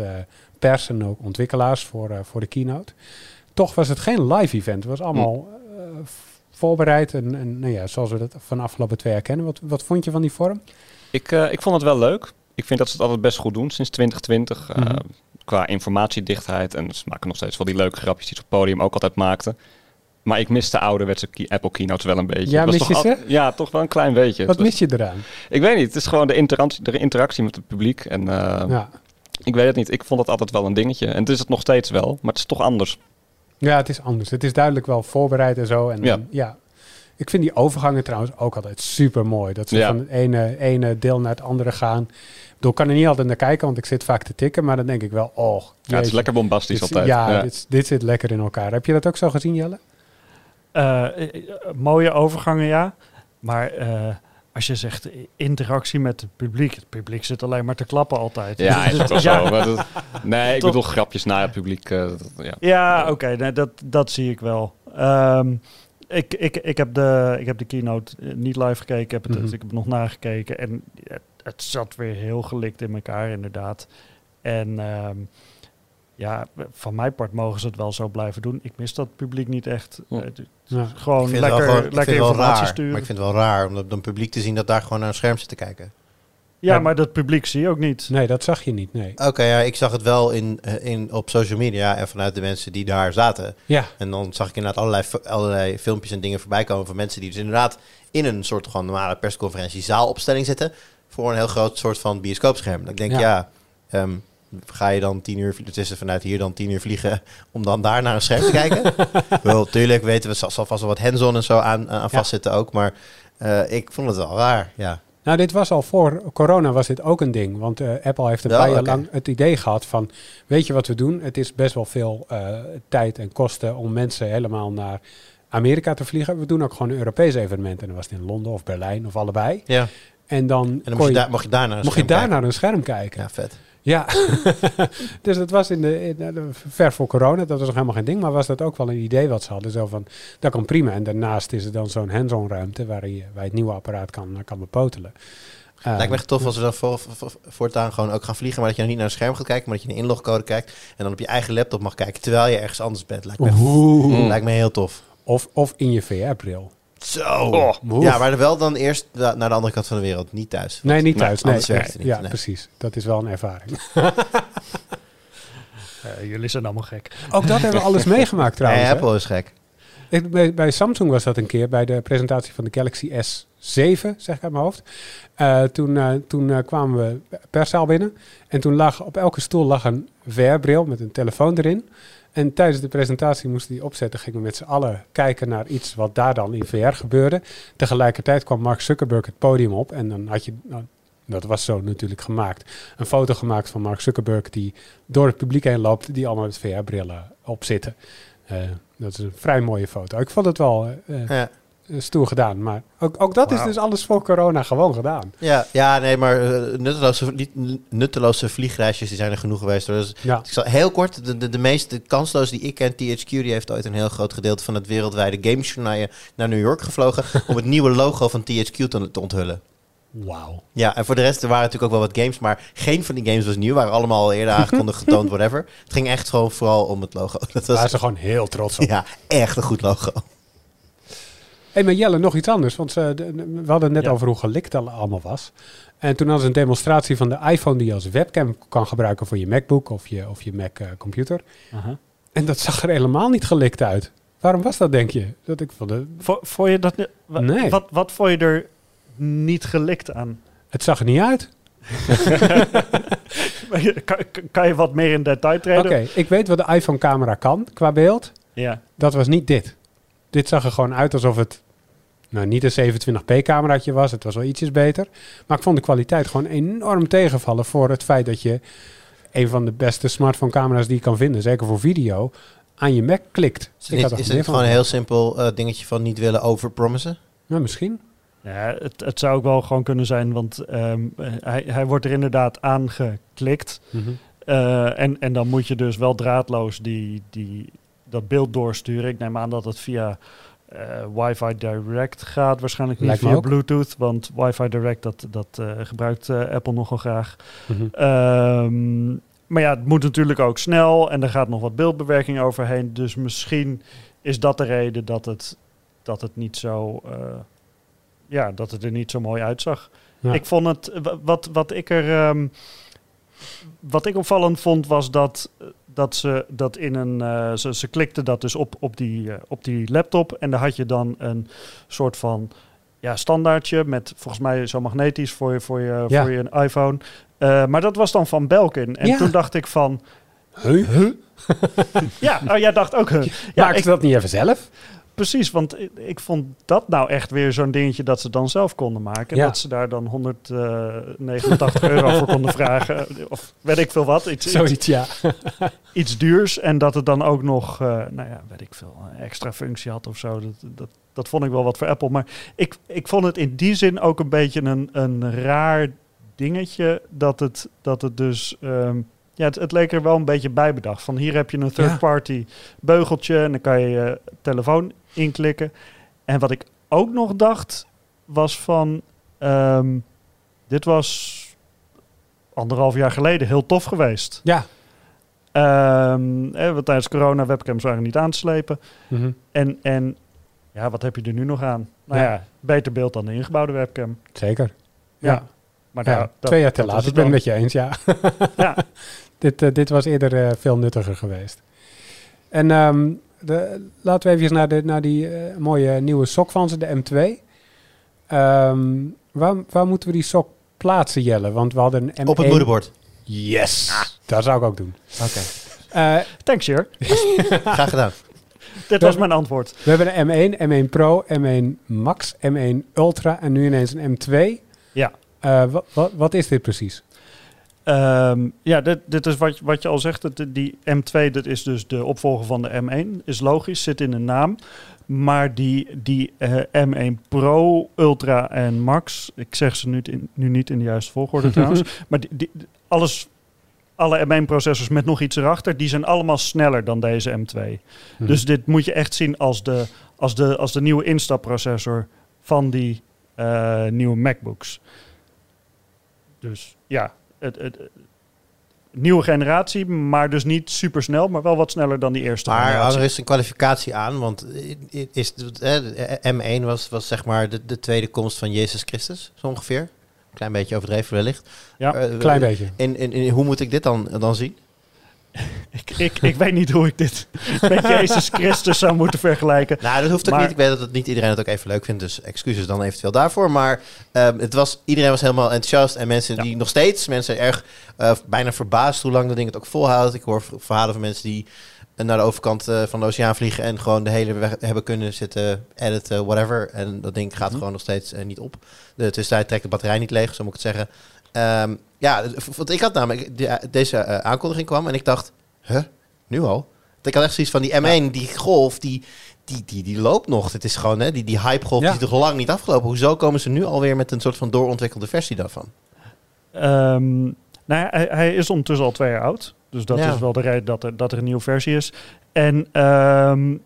Speaker 2: pers en ook ontwikkelaars voor, eh, voor de keynote. Toch was het geen live event, het was allemaal eh, v- voorbereid en, en nou ja, zoals we dat van de afgelopen twee jaar kennen. Wat, wat vond je van die vorm?
Speaker 3: Ik, eh, ik vond het wel leuk. Ik vind dat ze het altijd best goed doen sinds 2020. eh,
Speaker 2: Mhm.
Speaker 3: Qua informatiedichtheid. En ze maken nog steeds wel die leuke grapjes die ze op het podium ook altijd maakten. Maar ik mis de ouderwetse Apple keynotes wel een beetje.
Speaker 2: Ja,
Speaker 3: was
Speaker 2: mis
Speaker 3: toch al- Ja, toch wel een klein beetje.
Speaker 2: Wat
Speaker 3: was-
Speaker 2: mis je eraan?
Speaker 3: Ik weet niet. Het is gewoon de interactie, de interactie met het publiek. En eh,
Speaker 2: Ja.
Speaker 3: Ik weet het niet. Ik vond het altijd wel een dingetje. En het is het nog steeds wel. Maar het is toch anders.
Speaker 2: ja, het is anders. Het is duidelijk wel voorbereid en zo. En,
Speaker 3: Ja.
Speaker 2: en, ja. Ik vind die overgangen trouwens ook altijd super mooi. Dat ze
Speaker 3: Ja.
Speaker 2: van het ene, ene deel naar het andere gaan. Ik bedoel, ik kan er niet altijd naar kijken, want ik zit vaak te tikken. Maar dan denk ik wel, oh,
Speaker 3: Ja, het is lekker bombastisch
Speaker 2: dit,
Speaker 3: altijd.
Speaker 2: Ja,
Speaker 3: Ja.
Speaker 2: Dit, dit zit lekker in elkaar. Heb je dat ook zo gezien, Jelle?
Speaker 4: Eh, eh, eh, mooie overgangen, ja. Maar eh, als je zegt eh, interactie met het publiek, het publiek zit alleen maar te klappen altijd.
Speaker 3: Ja, is ook wel
Speaker 4: Ja.
Speaker 3: zo. Dat- nee, ik
Speaker 4: Toch-
Speaker 3: bedoel grapjes naar het publiek. eh, dat- ja.
Speaker 4: Ja, oké, nee, dat, dat zie ik wel. Ehm, ik, ik, ik, heb de, ik heb de keynote eh, niet live gekeken, ik heb het,
Speaker 2: Mhm.
Speaker 4: ik heb het nog nagekeken en het, het zat weer heel gelikt in elkaar, inderdaad. En ehm, ja, van mijn part mogen ze het wel zo blijven doen. Ik mis dat publiek niet echt.
Speaker 3: Ja.
Speaker 4: Eh,
Speaker 2: Ja.
Speaker 4: Gewoon lekker,
Speaker 1: wel, gewoon,
Speaker 4: lekker informatie
Speaker 1: raar.
Speaker 4: sturen.
Speaker 1: Maar ik vind het wel raar om dat dan publiek te zien dat daar gewoon naar een scherm zit te kijken.
Speaker 4: ja,
Speaker 2: Ja.
Speaker 4: maar dat publiek zie je ook niet.
Speaker 2: Nee, dat zag je niet, nee.
Speaker 1: Oké, ja, ik zag het wel in, eh, in, op social media en vanuit de mensen die daar zaten.
Speaker 2: Ja,
Speaker 1: En dan zag ik inderdaad allerlei, allerlei filmpjes en dingen voorbij komen van mensen die dus inderdaad in een soort gewoon normale persconferentie zaalopstelling zitten. Voor een heel groot soort van bioscoopscherm. Dan denk ik,
Speaker 2: Ja.
Speaker 1: ja, ehm, ga je dan tien uur, tussen vanuit hier dan tien uur vliegen om dan daar naar een scherm te kijken? wel, tuurlijk weten we, zal, vast wel wat hands-on en zo aan, aan
Speaker 2: Ja.
Speaker 1: vastzitten ook. Maar eh, ik vond het wel raar, ja.
Speaker 2: Nou, dit was al voor corona was dit ook een ding. Want eh, Apple heeft een paar jaar lang het idee gehad van... weet je wat we doen? Het is best wel veel eh, tijd en kosten om mensen helemaal naar Amerika te vliegen. We doen ook gewoon een Europees evenement. En dan was het in Londen of Berlijn of allebei.
Speaker 1: Ja.
Speaker 2: En dan,
Speaker 1: En dan mocht je,
Speaker 2: je,
Speaker 1: daar, mocht je daar naar een
Speaker 2: mocht je
Speaker 1: scherm
Speaker 2: daar
Speaker 1: kijken.
Speaker 2: naar een scherm kijken.
Speaker 1: Ja, vet.
Speaker 2: Ja, dus dat was in de, in de- ver voor corona, dat was nog helemaal geen ding, maar was dat ook wel een idee wat ze hadden. Zo van, dat kan prima. En daarnaast is er dan zo'n hands-on ruimte waar je, waar je het nieuwe apparaat kan, kan bepotelen. Eh,
Speaker 1: Lijkt me echt tof als we dan voor, voor- voortaan gewoon ook gaan vliegen, maar dat je dan niet naar een scherm gaat kijken, maar dat je een inlogcode kijkt en dan op je eigen laptop mag kijken terwijl je ergens anders bent. Lijkt me,
Speaker 2: Oeh.
Speaker 1: lijkt me heel tof.
Speaker 2: Of, of in je VR-bril.
Speaker 1: Zo.
Speaker 2: Oeh.
Speaker 1: Ja, maar wel dan eerst na- naar de andere kant van de wereld, niet thuis.
Speaker 2: Nee, niet thuis. Nee,
Speaker 1: anders werkt het
Speaker 2: nee.
Speaker 1: niet,
Speaker 2: Ja,
Speaker 1: nee.
Speaker 2: precies. Dat is wel een ervaring.
Speaker 4: Eh, jullie zijn allemaal gek.
Speaker 2: Ook dat hebben we alles meegemaakt trouwens.
Speaker 1: Nee,
Speaker 2: hè?
Speaker 1: Apple is gek.
Speaker 2: Ik, bij, bij Samsung was dat een keer bij de presentatie van de Galaxy S7, zeg ik uit mijn hoofd. Eh, toen eh, toen kwamen we per zaal binnen. En toen lag op elke stoel lag een VR-bril met een telefoon erin. En tijdens de presentatie moesten die opzetten. Gingen we met z'n allen kijken naar iets wat daar dan in VR gebeurde. Tegelijkertijd kwam Mark Zuckerberg het podium op. En dan had je, nou, dat was zo natuurlijk gemaakt, een foto gemaakt van Mark Zuckerberg die door het publiek heen loopt. Die allemaal met VR-brillen op zitten. Eh, dat is een vrij mooie foto. Ik vond het wel eh, eh,
Speaker 1: Ja.
Speaker 2: Stoer gedaan. Maar ook, ook dat is dus alles voor corona gewoon gedaan.
Speaker 1: Ja, ja, nee, maar eh, nutteloze, niet, nutteloze vliegreisjes die zijn er genoeg geweest. Dus
Speaker 2: Ja.
Speaker 1: ik zal heel kort, de, de, de meeste kansloos die ik ken, THQ, die heeft ooit een heel groot gedeelte van het wereldwijde gamesjournaal naar New York gevlogen om het nieuwe logo van THQ te, te onthullen.
Speaker 2: Wauw.
Speaker 1: Ja, en voor de rest, er waren natuurlijk ook wel wat games, maar geen van die games was nieuw. Waren allemaal al eerder aangekondigd, getoond, whatever. Het ging echt gewoon vooral om het logo. Dat
Speaker 2: Daar
Speaker 1: was
Speaker 2: ze gewoon heel trots op.
Speaker 1: ja, echt een goed logo.
Speaker 2: Hey, maar Jelle, nog iets anders. Want de- we hadden net
Speaker 4: Ja.
Speaker 2: over hoe gelikt dat allemaal was. En toen hadden ze een demonstratie van de iPhone die je als webcam kan gebruiken voor je MacBook of je, of je Mac eh, computer. En dat zag er helemaal niet gelikt uit. Waarom was dat, denk je? Dat ik vond het,
Speaker 4: Vo- Vond je dat...
Speaker 2: Nee.
Speaker 4: Wat, wat vond je er niet gelikt aan?
Speaker 2: het zag er niet uit.
Speaker 4: kan, kan je wat meer in detail
Speaker 2: Oké,
Speaker 4: treden?
Speaker 2: ik weet wat de iPhone-camera kan qua beeld.
Speaker 4: Ja.
Speaker 2: Dat was niet dit. Dit zag er gewoon uit alsof het nou, niet een 27p-cameraatje was. Het was wel ietsjes beter. Maar ik vond de kwaliteit gewoon enorm tegenvallen voor het feit dat je een van de beste smartphone-camera's die je kan vinden, zeker voor video, aan je Mac klikt.
Speaker 1: Is het, niet- is
Speaker 2: meer
Speaker 1: het gewoon een heel simpel eh, dingetje van niet willen overpromissen?
Speaker 2: Nou, misschien.
Speaker 4: Ja, het, het zou ook wel gewoon kunnen zijn, want ehm, hij, hij wordt er inderdaad aangeklikt.
Speaker 2: Mhm.
Speaker 4: Eh, en, en dan moet je dus wel draadloos die, die, dat beeld doorsturen. Ik neem aan dat het via eh Wi-Fi Direct gaat. Waarschijnlijk niet
Speaker 2: Lijkt
Speaker 4: via. Bluetooth, want Wi-Fi Direct dat, dat eh, gebruikt eh, Apple nogal graag.
Speaker 2: Mhm.
Speaker 4: Ehm, maar ja, het moet natuurlijk ook snel en er gaat nog wat beeldbewerking overheen. Dus misschien is dat de reden dat het, dat het niet zo... ja, dat het er niet zo mooi uitzag.
Speaker 2: Ja.
Speaker 4: Ik vond het... wa- Wat, wat ik er... ehm, wat ik opvallend vond was dat, dat ze dat in een. eh, ze, ze klikte dat dus op, op, die, eh, op die laptop. En daar had je dan een soort van ja, standaardje met volgens mij zo magnetisch voor je, voor je,
Speaker 2: Ja.
Speaker 4: voor je iPhone. Eh, maar dat was dan van Belkin. En
Speaker 2: Ja.
Speaker 4: toen dacht ik van.
Speaker 2: Huh?
Speaker 4: Ja, oh, jij dacht ook. huh. Ja, ik,
Speaker 2: ze dat niet even zelf?
Speaker 4: Precies. Want ik, ik vond dat nou echt weer zo'n dingetje dat ze dan zelf konden maken.
Speaker 2: Ja.
Speaker 4: Dat ze daar dan 189 euro voor konden vragen. Of weet ik veel wat. Iets, iets,
Speaker 2: Zoiets, ja.
Speaker 4: iets duurs en dat het dan ook nog, eh, nou ja, weet ik veel, extra functie had of zo. Dat, dat, dat vond ik wel wat voor Apple. Maar ik, ik vond het in die zin ook een beetje een, een raar dingetje dat het, dat het dus, ehm, ja, het, het leek er wel een beetje bij bedacht. Van hier heb je een third
Speaker 2: Ja.
Speaker 4: party beugeltje en dan kan je je telefoon inklikken. En wat ik ook nog dacht was van, ehm, dit was anderhalf jaar geleden heel tof geweest.
Speaker 2: Ja.
Speaker 4: Eh, want tijdens corona webcams waren niet aan te slepen.
Speaker 2: Mhm.
Speaker 4: En, en ja, wat heb je er nu nog aan? Nou
Speaker 2: Ja.
Speaker 4: ja, beter beeld dan de ingebouwde webcam.
Speaker 2: Zeker.
Speaker 4: Ja.
Speaker 2: Ja.
Speaker 4: Maar
Speaker 2: Ja,
Speaker 4: nou, dat-
Speaker 2: twee jaar te laat. Ik ben het met je eens, ja.
Speaker 4: Ja,
Speaker 2: dit, eh, dit was eerder eh, veel nuttiger geweest. En ehm, de, laten we even naar, de, naar die eh, mooie nieuwe sok van ze, de M2. Ehm, waar, waar moeten we die sok plaatsen, Jelle? Want we hadden een M1...
Speaker 1: Op het moederbord.
Speaker 2: Yes! Dat zou ik ook doen.
Speaker 1: Oké.
Speaker 2: Eh,
Speaker 4: thanks, Sir.
Speaker 1: Graag gedaan.
Speaker 4: Dit was mijn antwoord.
Speaker 2: we hebben een M1, M1 Pro, M1 Max, M1 Ultra en nu ineens een M2.
Speaker 4: Ja.
Speaker 2: Eh, wat, wat, wat is dit precies?
Speaker 4: Ehm, ja, dit, dit is wat, wat je al zegt. Dat die M2, dat is dus de opvolger van de M1. Is logisch, zit in de naam. Maar die, die eh, M1 Pro, Ultra en Max, ik zeg ze nu, in, nu niet in de juiste volgorde trouwens, maar die, die, alles, alle M1-processors met nog iets erachter, die zijn allemaal sneller dan deze M2.
Speaker 2: Mhm.
Speaker 4: Dus dit moet je echt zien als de, als de, als de nieuwe instapprocessor van die eh, nieuwe MacBooks. Dus ja, het, het, het- nieuwe generatie, maar dus niet super snel, maar wel wat sneller dan die eerste
Speaker 1: Maar
Speaker 4: generatie.
Speaker 1: er is een kwalificatie aan, want is, eh, de M1 was, was zeg maar de, de tweede komst van Jezus Christus, zo ongeveer. Klein beetje overdreven wellicht.
Speaker 4: Ja,
Speaker 1: Eh,
Speaker 2: Klein beetje.
Speaker 1: En, en, en hoe moet ik dit dan, dan zien?
Speaker 4: Ik, ik, ik weet niet hoe ik dit met Jezus Christus zou moeten vergelijken.
Speaker 1: Nou, dat hoeft ook
Speaker 4: Maar-
Speaker 1: niet. Ik weet dat het niet iedereen het ook even leuk vindt, dus excuses dan eventueel daarvoor. Maar ehm, het was, iedereen was helemaal enthousiast en mensen
Speaker 4: Ja.
Speaker 1: die nog steeds, mensen erg eh, bijna verbaasd hoe lang dat ding het ook volhoudt. Ik hoor verhalen van mensen die eh, naar de overkant eh, van de oceaan vliegen en gewoon de hele weg hebben kunnen zitten editen, whatever. En dat ding gaat
Speaker 4: Mhm.
Speaker 1: gewoon nog steeds niet op. De tussentijd trekt de batterij niet leeg, zo moet ik het zeggen. Ehm, ja, want ik had namelijk, de- deze eh, aankondiging kwam en ik dacht, huh, nu al? Ik had echt zoiets van die M1, die golf, die, die, die, die loopt nog. Het is gewoon, hè, die, die hypegolf
Speaker 2: Ja.
Speaker 1: die is toch lang niet afgelopen. Hoezo komen ze nu alweer met een soort van doorontwikkelde versie daarvan?
Speaker 4: Ehm, nou ja, hij, hij is ondertussen al twee jaar oud. Dus dat is wel de reden dat er, dat er een nieuwe versie is. En ehm,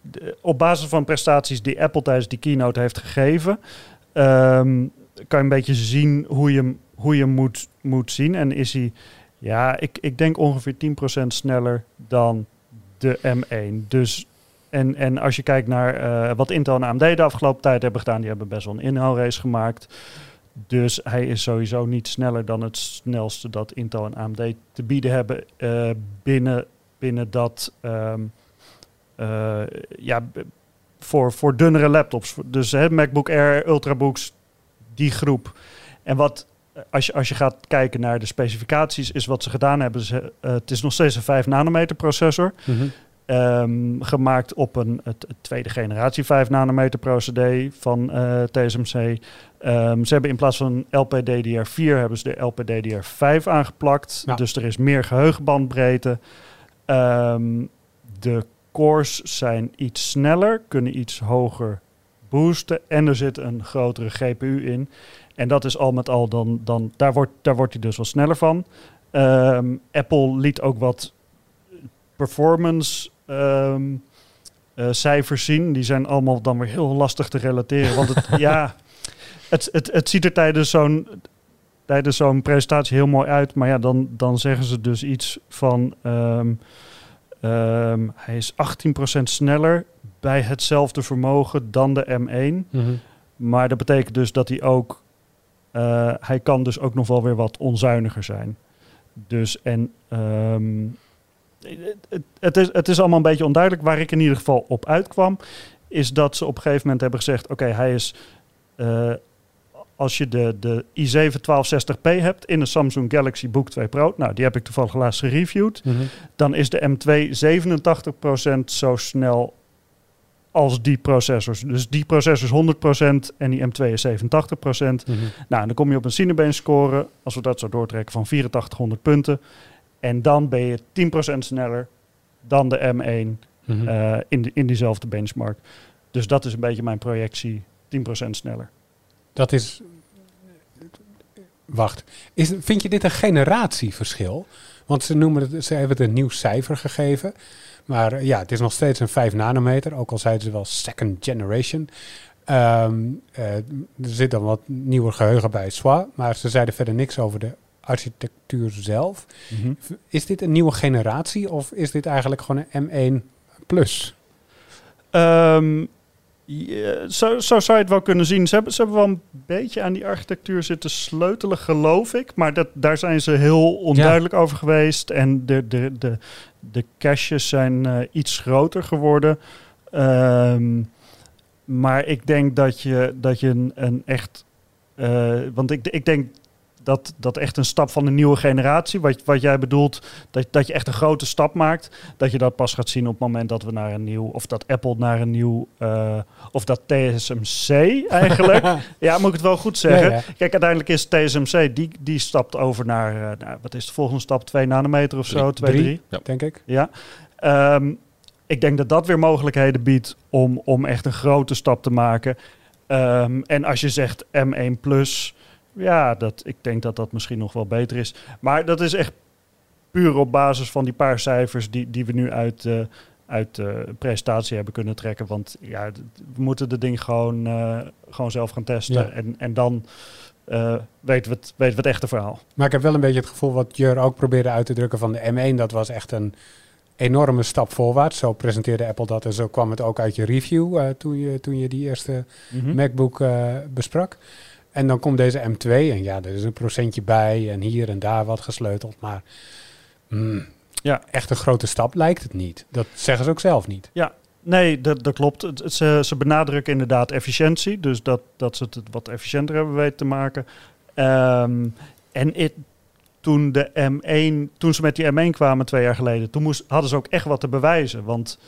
Speaker 4: de- op basis van prestaties die Apple tijdens die keynote heeft gegeven, kan je een beetje zien hoe je hem, hoe je moet, moet zien. En is hij, ja, ik, ik denk ongeveer 10% sneller dan de M1. Dus, en, en als je kijkt naar eh, wat Intel en AMD de afgelopen tijd hebben gedaan, die hebben best wel een inhaalrace gemaakt. Dus hij is sowieso niet sneller dan het snelste dat Intel en AMD te bieden hebben eh, binnen, binnen dat ehm, eh, ja, voor, voor dunnere laptops. Dus hè, MacBook Air, Ultrabooks, die groep. En wat als je, als je gaat kijken naar de specificaties, is wat ze gedaan hebben. Ze, eh, het is nog steeds een 5 nanometer processor.
Speaker 2: Mhm.
Speaker 4: Ehm, gemaakt op een het, het tweede generatie 5 nanometer procedé van eh, TSMC. Ehm, ze hebben in plaats van LPDDR4 hebben ze de LPDDR5 aangeplakt.
Speaker 2: Ja.
Speaker 4: Dus er is meer geheugenbandbreedte. Ehm, de cores zijn iets sneller, kunnen iets hoger boosten. En er zit een grotere GPU in. En dat is al met al, dan, dan, daar, wordt, daar wordt hij dus wat sneller van. Ehm, Apple liet ook wat performance ehm, eh, cijfers zien. Die zijn allemaal dan weer heel lastig te relateren. Want het, ja, het, het, het ziet er tijdens zo'n tijdens zo'n presentatie heel mooi uit. Maar ja, dan, dan zeggen ze dus iets van... ehm, hij is 18% sneller bij hetzelfde vermogen dan de M1.
Speaker 2: Mhm.
Speaker 4: Maar dat betekent dus dat hij ook... eh, hij kan dus ook nog wel weer wat onzuiniger zijn. Dus en... ehm, het, het- is, het is allemaal een beetje onduidelijk. Waar ik in ieder geval op uitkwam... is dat ze op een gegeven moment hebben gezegd... oké, hij is... eh, als je de, de i7 1260p hebt in een Samsung Galaxy Book 2 Pro... nou, die heb ik toevallig laatst gereviewd...
Speaker 2: Mhm.
Speaker 4: dan is de M2 87% zo snel als die processors. Dus die processor is 100% en die M2 is 87%.
Speaker 2: Mhm.
Speaker 4: Nou, en dan kom je op een Cinebench score, als we dat zo doortrekken, van 8400 punten. En dan ben je 10% sneller dan de M1
Speaker 2: Mhm.
Speaker 4: eh, in, de, in diezelfde benchmark. Dus dat is een beetje mijn projectie, 10% sneller.
Speaker 2: Dat is. Wacht. Is, vind je dit een generatieverschil? Want ze, noemen het, ze hebben het een nieuw cijfer gegeven. Maar eh, ja, het is nog steeds een 5 nanometer. Ook al zeiden ze wel second generation. Ehm, eh, er zit dan wat nieuwer geheugen bij, zwaar. Maar ze zeiden verder niks over de architectuur zelf. Is dit een nieuwe generatie of is dit eigenlijk gewoon een M1 plus?
Speaker 4: Ehm, ja, zo, zo zou je het wel kunnen zien. Ze hebben, ze hebben wel een beetje aan die architectuur zitten sleutelen, geloof ik. Maar dat, daar zijn ze heel onduidelijk over geweest. En de, de, de, de caches zijn eh, iets groter geworden. Ehm, maar ik denk dat je, dat je een, een echt... eh, want ik, ik denk dat, dat echt een stap van een nieuwe generatie, wat, wat jij bedoelt, dat, dat je echt een grote stap maakt, dat je dat pas gaat zien op het moment dat we naar een nieuw, of dat Apple naar een nieuw, uh, of dat TSMC eigenlijk, ja, moet ik het wel goed zeggen. Ja, ja. Kijk, uiteindelijk is TSMC, die, die stapt over naar, uh, nou, wat is de volgende stap, 2 nanometer of zo, 2, 3,
Speaker 2: ja. denk ik.
Speaker 4: Ja. Um, ik denk dat dat weer mogelijkheden biedt om, om echt een grote stap te maken. Um, en als je zegt M1 Plus, ja, dat, ik denk dat dat misschien nog wel beter is. Maar dat is echt puur op basis van die paar cijfers die, die we nu uit, uh, uit de presentatie hebben kunnen trekken. Want ja, we moeten de ding gewoon, uh, gewoon zelf gaan testen. Ja. En, en dan uh, weten, we het, weten we het echte verhaal.
Speaker 2: Maar ik heb wel een beetje het gevoel wat Jur ook probeerde uit te drukken van de M1. Dat was echt een enorme stap voorwaarts. Zo presenteerde Apple dat en zo kwam het ook uit je review toen, je, toen je die eerste mm -hmm. MacBook besprak. En dan komt deze M2 en ja, er is een procentje bij en hier en daar wat gesleuteld. Maar mm, ja. echt een grote stap lijkt het niet. Dat zeggen ze ook zelf niet.
Speaker 4: Ja, nee, dat, dat klopt. Het, het, ze, ze benadrukken inderdaad efficiëntie. Dus dat, dat ze het wat efficiënter hebben weten te maken. Um, en it, toen, de M1, toen ze met die M1 kwamen twee jaar geleden, toen moest, hadden ze ook echt wat te bewijzen. Want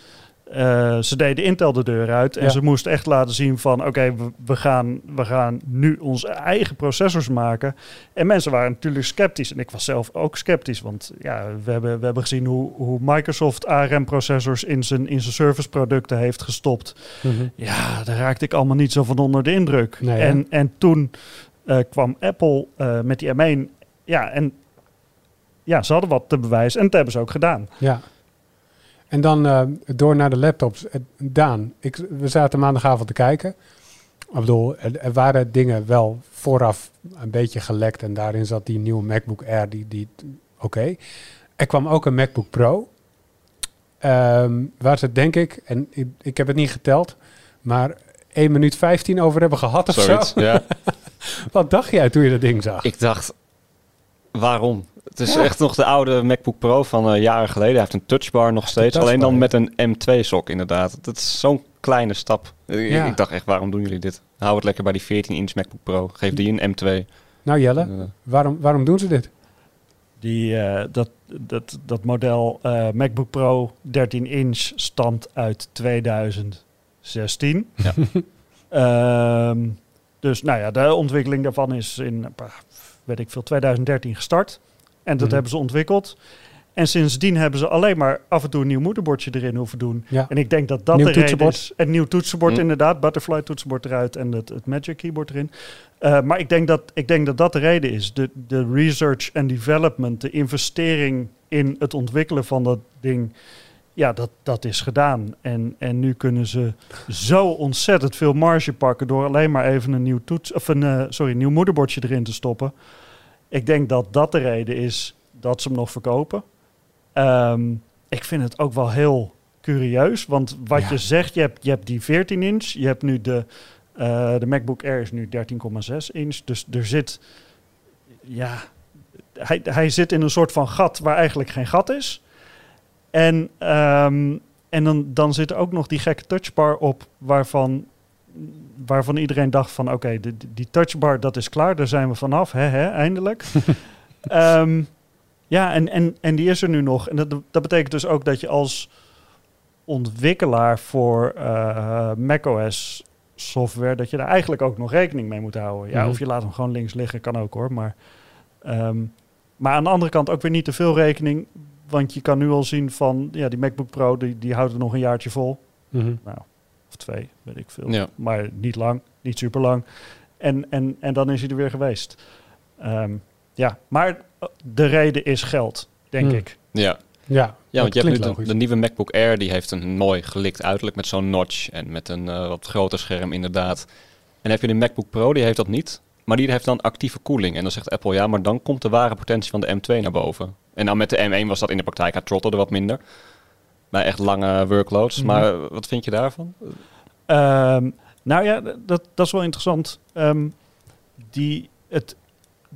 Speaker 4: uh, ze deden Intel de deur uit en ja. ze moesten echt laten zien van oké, okay, we, we, gaan, we gaan nu onze eigen processors maken. En mensen waren natuurlijk sceptisch en ik was zelf ook sceptisch, want ja, we hebben, we hebben gezien hoe, hoe Microsoft ARM-processors in zijn, in zijn serviceproducten heeft gestopt. Mm -hmm. Ja, daar raakte ik allemaal niet zo van onder de indruk. Nee, en, en toen uh, kwam Apple uh, met die M1 ja, en ja, ze hadden wat te bewijzen en dat hebben ze ook gedaan.
Speaker 2: Ja. En dan uh, door naar de laptops. Uh, Daan, ik, we zaten maandagavond te kijken. Ik bedoel, er, er, waren dingen wel vooraf een beetje gelekt. En daarin zat die nieuwe MacBook Air. Die, die, Oké. Okay. Er kwam ook een MacBook Pro. Um, waar ze denk ik, en ik, ik, heb het niet geteld, maar 1 minuut 15 over hebben gehad of
Speaker 3: Zoiets,
Speaker 2: zo.
Speaker 3: Ja.
Speaker 2: Wat dacht jij toen je dat ding zag?
Speaker 3: Ik dacht, waarom? Het is ja. echt nog de oude MacBook Pro van uh, jaren geleden. Hij heeft een touchbar nog steeds. Alleen dan met een M2-sok inderdaad. Dat is zo'n kleine stap. Ja. Ik dacht echt, waarom doen jullie dit? Hou het lekker bij die 14-inch MacBook Pro. Geef die een M2.
Speaker 2: Nou Jelle, uh, waarom, waarom doen ze dit?
Speaker 4: Die, uh, dat, dat, dat model uh, MacBook Pro 13-inch stamt uit 2016. Ja. um, dus nou ja, de ontwikkeling daarvan is in, weet ik veel, 2013 gestart. En dat mm. hebben ze ontwikkeld. En sindsdien hebben ze alleen maar af en toe een nieuw moederbordje erin hoeven doen. Ja. En ik denk dat dat
Speaker 2: nieuw
Speaker 4: de
Speaker 2: reden
Speaker 4: is. Een nieuw toetsenbord mm. inderdaad. Butterfly toetsenbord eruit en het, het Magic Keyboard erin. Uh, maar ik denk, dat, ik denk dat dat de reden is. De, de research en development, de investering in het ontwikkelen van dat ding... Ja, dat, dat is gedaan. En, en nu kunnen ze zo ontzettend veel marge pakken... door alleen maar even een nieuw, toets, of een, uh, sorry, een nieuw moederbordje erin te stoppen... Ik denk dat dat de reden is dat ze hem nog verkopen. Um, ik vind het ook wel heel curieus, want wat ja. je zegt, je hebt, je hebt die 14 inch, je hebt nu de, uh, de MacBook Air is nu 13,6 inch, dus er zit, ja, hij, hij zit in een soort van gat waar eigenlijk geen gat is. En, um, en dan, dan zit er ook nog die gekke touchbar op, waarvan waarvan iedereen dacht van oké, okay, die, die touchbar dat is klaar, daar zijn we vanaf, hè, hè eindelijk. um, ja, en, en, en die is er nu nog. En dat, dat betekent dus ook dat je als ontwikkelaar voor uh, macOS software, dat je daar eigenlijk ook nog rekening mee moet houden. Ja, mm -hmm. of je laat hem gewoon links liggen, kan ook hoor. Maar, um, maar aan de andere kant ook weer niet te veel rekening. Want je kan nu al zien van, ja, die MacBook Pro, die, die houdt er nog een jaartje vol. Mm -hmm. Nou, of twee, weet ik veel. Ja. Maar niet lang, niet super lang. En, en, en dan is hij er weer geweest. Um, ja, maar de reden is geld, denk hmm. ik.
Speaker 3: Ja.
Speaker 2: Ja,
Speaker 3: ja want je hebt nu de, de, nieuwe MacBook Air, die heeft een mooi gelikt uiterlijk met zo'n notch en met een uh, wat groter scherm inderdaad. En heb je de MacBook Pro, die heeft dat niet, maar die heeft dan actieve koeling. En dan zegt Apple, ja, maar dan komt de ware potentie van de M2 naar boven. En dan met de M1 was dat in de praktijk, hij trottelde wat minder bij echt lange workloads. Mm -hmm. Maar wat vind je daarvan?
Speaker 4: Um, nou ja, dat, dat is wel interessant. Um, die, het,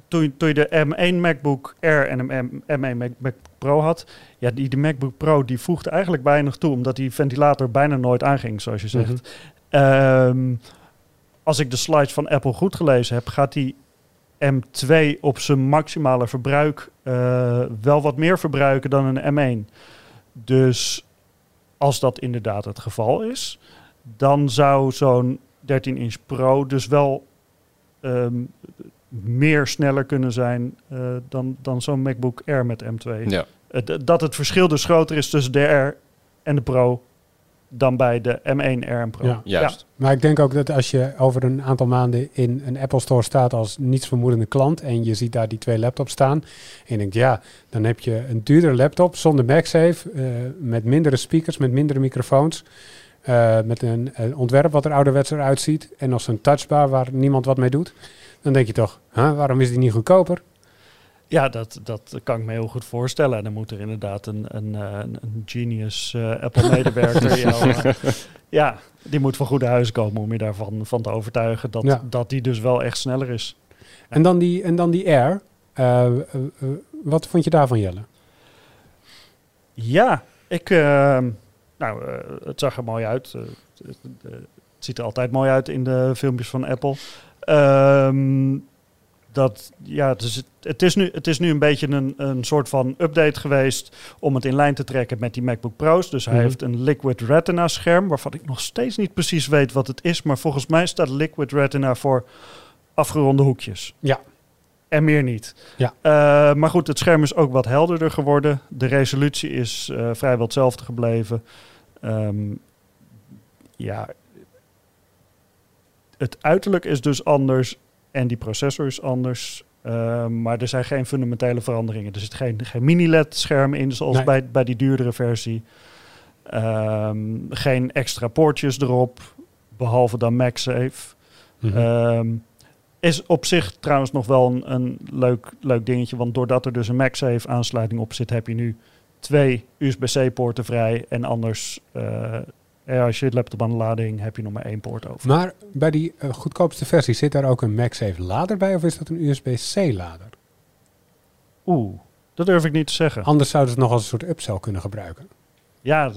Speaker 4: toen, toen je de M1 MacBook Air en een M1 Mac, Mac Pro had, ja, die, die MacBook Pro die voegde eigenlijk weinig toe, omdat die ventilator bijna nooit aanging, zoals je zegt. Mm -hmm. um, als ik de slides van Apple goed gelezen heb, gaat die M2 op zijn maximale verbruik eh, wel wat meer verbruiken dan een M1. Dus als dat inderdaad het geval is, dan zou zo'n 13-inch Pro dus wel ehm, meer sneller kunnen zijn eh, dan, dan zo'n MacBook Air met M2.
Speaker 3: Ja.
Speaker 4: Eh, dat het verschil dus groter is tussen de Air en de Pro dan bij de M1 Air en Pro.
Speaker 2: Ja.
Speaker 3: Juist.
Speaker 2: Maar ik denk ook dat als je over een aantal maanden in een Apple Store staat als nietsvermoedende klant en je ziet daar die twee laptops staan en je denkt ja, dan heb je een duurdere laptop zonder MagSafe, eh, met mindere speakers, met mindere microfoons, eh, met een, een ontwerp wat er ouderwets eruit ziet en nog zo'n touchbar waar niemand wat mee doet. Dan denk je toch, huh, waarom is die niet goedkoper?
Speaker 4: Ja, dat, dat kan ik me heel goed voorstellen. En dan moet er inderdaad een, een, eh, een, een genius eh, Apple-medewerker. eh, ja, die moet van goede huis komen om je daarvan van te overtuigen dat,
Speaker 2: Ja.
Speaker 4: dat die dus wel echt sneller is.
Speaker 2: En dan die, en dan die Air. Wat vond je daarvan, Jelle?
Speaker 4: Ja, ik. nou, het zag er mooi uit. Het ziet er altijd mooi uit in de filmpjes van Apple. Ehm, dat, ja, het is, het, is nu, het is nu een beetje een, een soort van update geweest om het in lijn te trekken met die MacBook Pro's. Dus hij
Speaker 2: Mhm.
Speaker 4: heeft een Liquid Retina scherm, waarvan ik nog steeds niet precies weet wat het is. Maar volgens mij staat Liquid Retina voor afgeronde hoekjes.
Speaker 2: Ja.
Speaker 4: En meer niet.
Speaker 2: Ja.
Speaker 4: Eh, maar goed, het scherm is ook wat helderder geworden. De resolutie is eh, vrijwel hetzelfde gebleven. Ehm, ja, het uiterlijk is dus anders en die processor is anders. Ehm, maar er zijn geen fundamentele veranderingen. Er zit geen, geen mini-LED-scherm in, zoals
Speaker 2: Nee.
Speaker 4: bij, bij die duurdere versie. Ehm, geen extra poortjes erop, behalve dan MagSafe. Ehm, is op zich trouwens nog wel een, een leuk, leuk dingetje. Want doordat er dus een MagSafe aansluiting op zit, heb je nu twee USB-C-poorten vrij. En anders, eh, ja, als je het laptop aan de lading, heb je nog maar één poort over.
Speaker 2: Maar bij die eh, goedkoopste versie zit daar ook een MagSafe lader bij of is dat een USB-C lader?
Speaker 4: Oeh, dat durf ik niet te zeggen.
Speaker 2: Anders zouden ze het nog als een soort upsell kunnen gebruiken.
Speaker 4: Ja,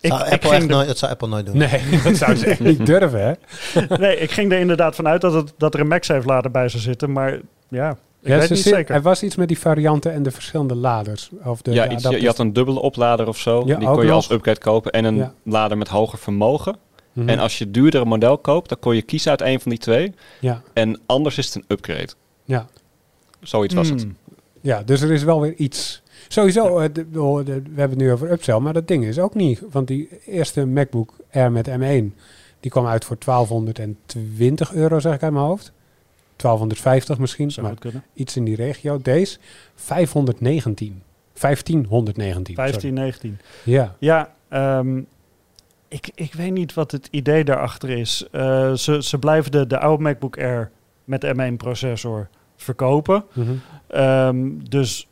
Speaker 4: ik,
Speaker 1: Zou
Speaker 4: ik,
Speaker 1: Apple
Speaker 4: ging
Speaker 1: echt nooit, dat zou Apple nooit doen.
Speaker 2: Nee, dat zou ze echt niet durven, hè?
Speaker 4: nee, ik ging er inderdaad vanuit dat, het, dat er een MagSafe-lader bij zou zitten. Maar ja, ik
Speaker 2: Ja,
Speaker 4: weet
Speaker 2: ze
Speaker 4: niet
Speaker 2: zit-
Speaker 4: zeker.
Speaker 2: Er was iets met die varianten en de verschillende laders. Of de,
Speaker 3: ja, iets, je, je had een dubbele oplader of zo.
Speaker 2: Ja,
Speaker 3: die kon je als upgrade kopen. En een
Speaker 2: Ja.
Speaker 3: lader met hoger vermogen.
Speaker 2: Mhm.
Speaker 3: En als je duurdere model koopt, dan kon je kiezen uit een van die twee.
Speaker 2: ja,
Speaker 3: En anders is het een upgrade.
Speaker 2: ja.
Speaker 3: Zoiets was het.
Speaker 4: Hmm.
Speaker 2: ja, dus er is wel weer iets. Sowieso, eh, de- de- de- we hebben het nu over upsell, maar dat ding is ook niet. Want die eerste MacBook Air met M1, die kwam uit voor 1220 euro, zeg ik uit mijn hoofd. 1250 misschien,
Speaker 4: Zou
Speaker 2: maar iets in die regio. Deze 519. 1519.
Speaker 4: 15, 19.
Speaker 2: sorry. Ja.
Speaker 4: Ja, ehm, ik, ik weet niet wat het idee daarachter is. Eh, ze, ze blijven de, de oude MacBook Air met de M1-processor verkopen.
Speaker 2: Mhm.
Speaker 4: Ehm, dus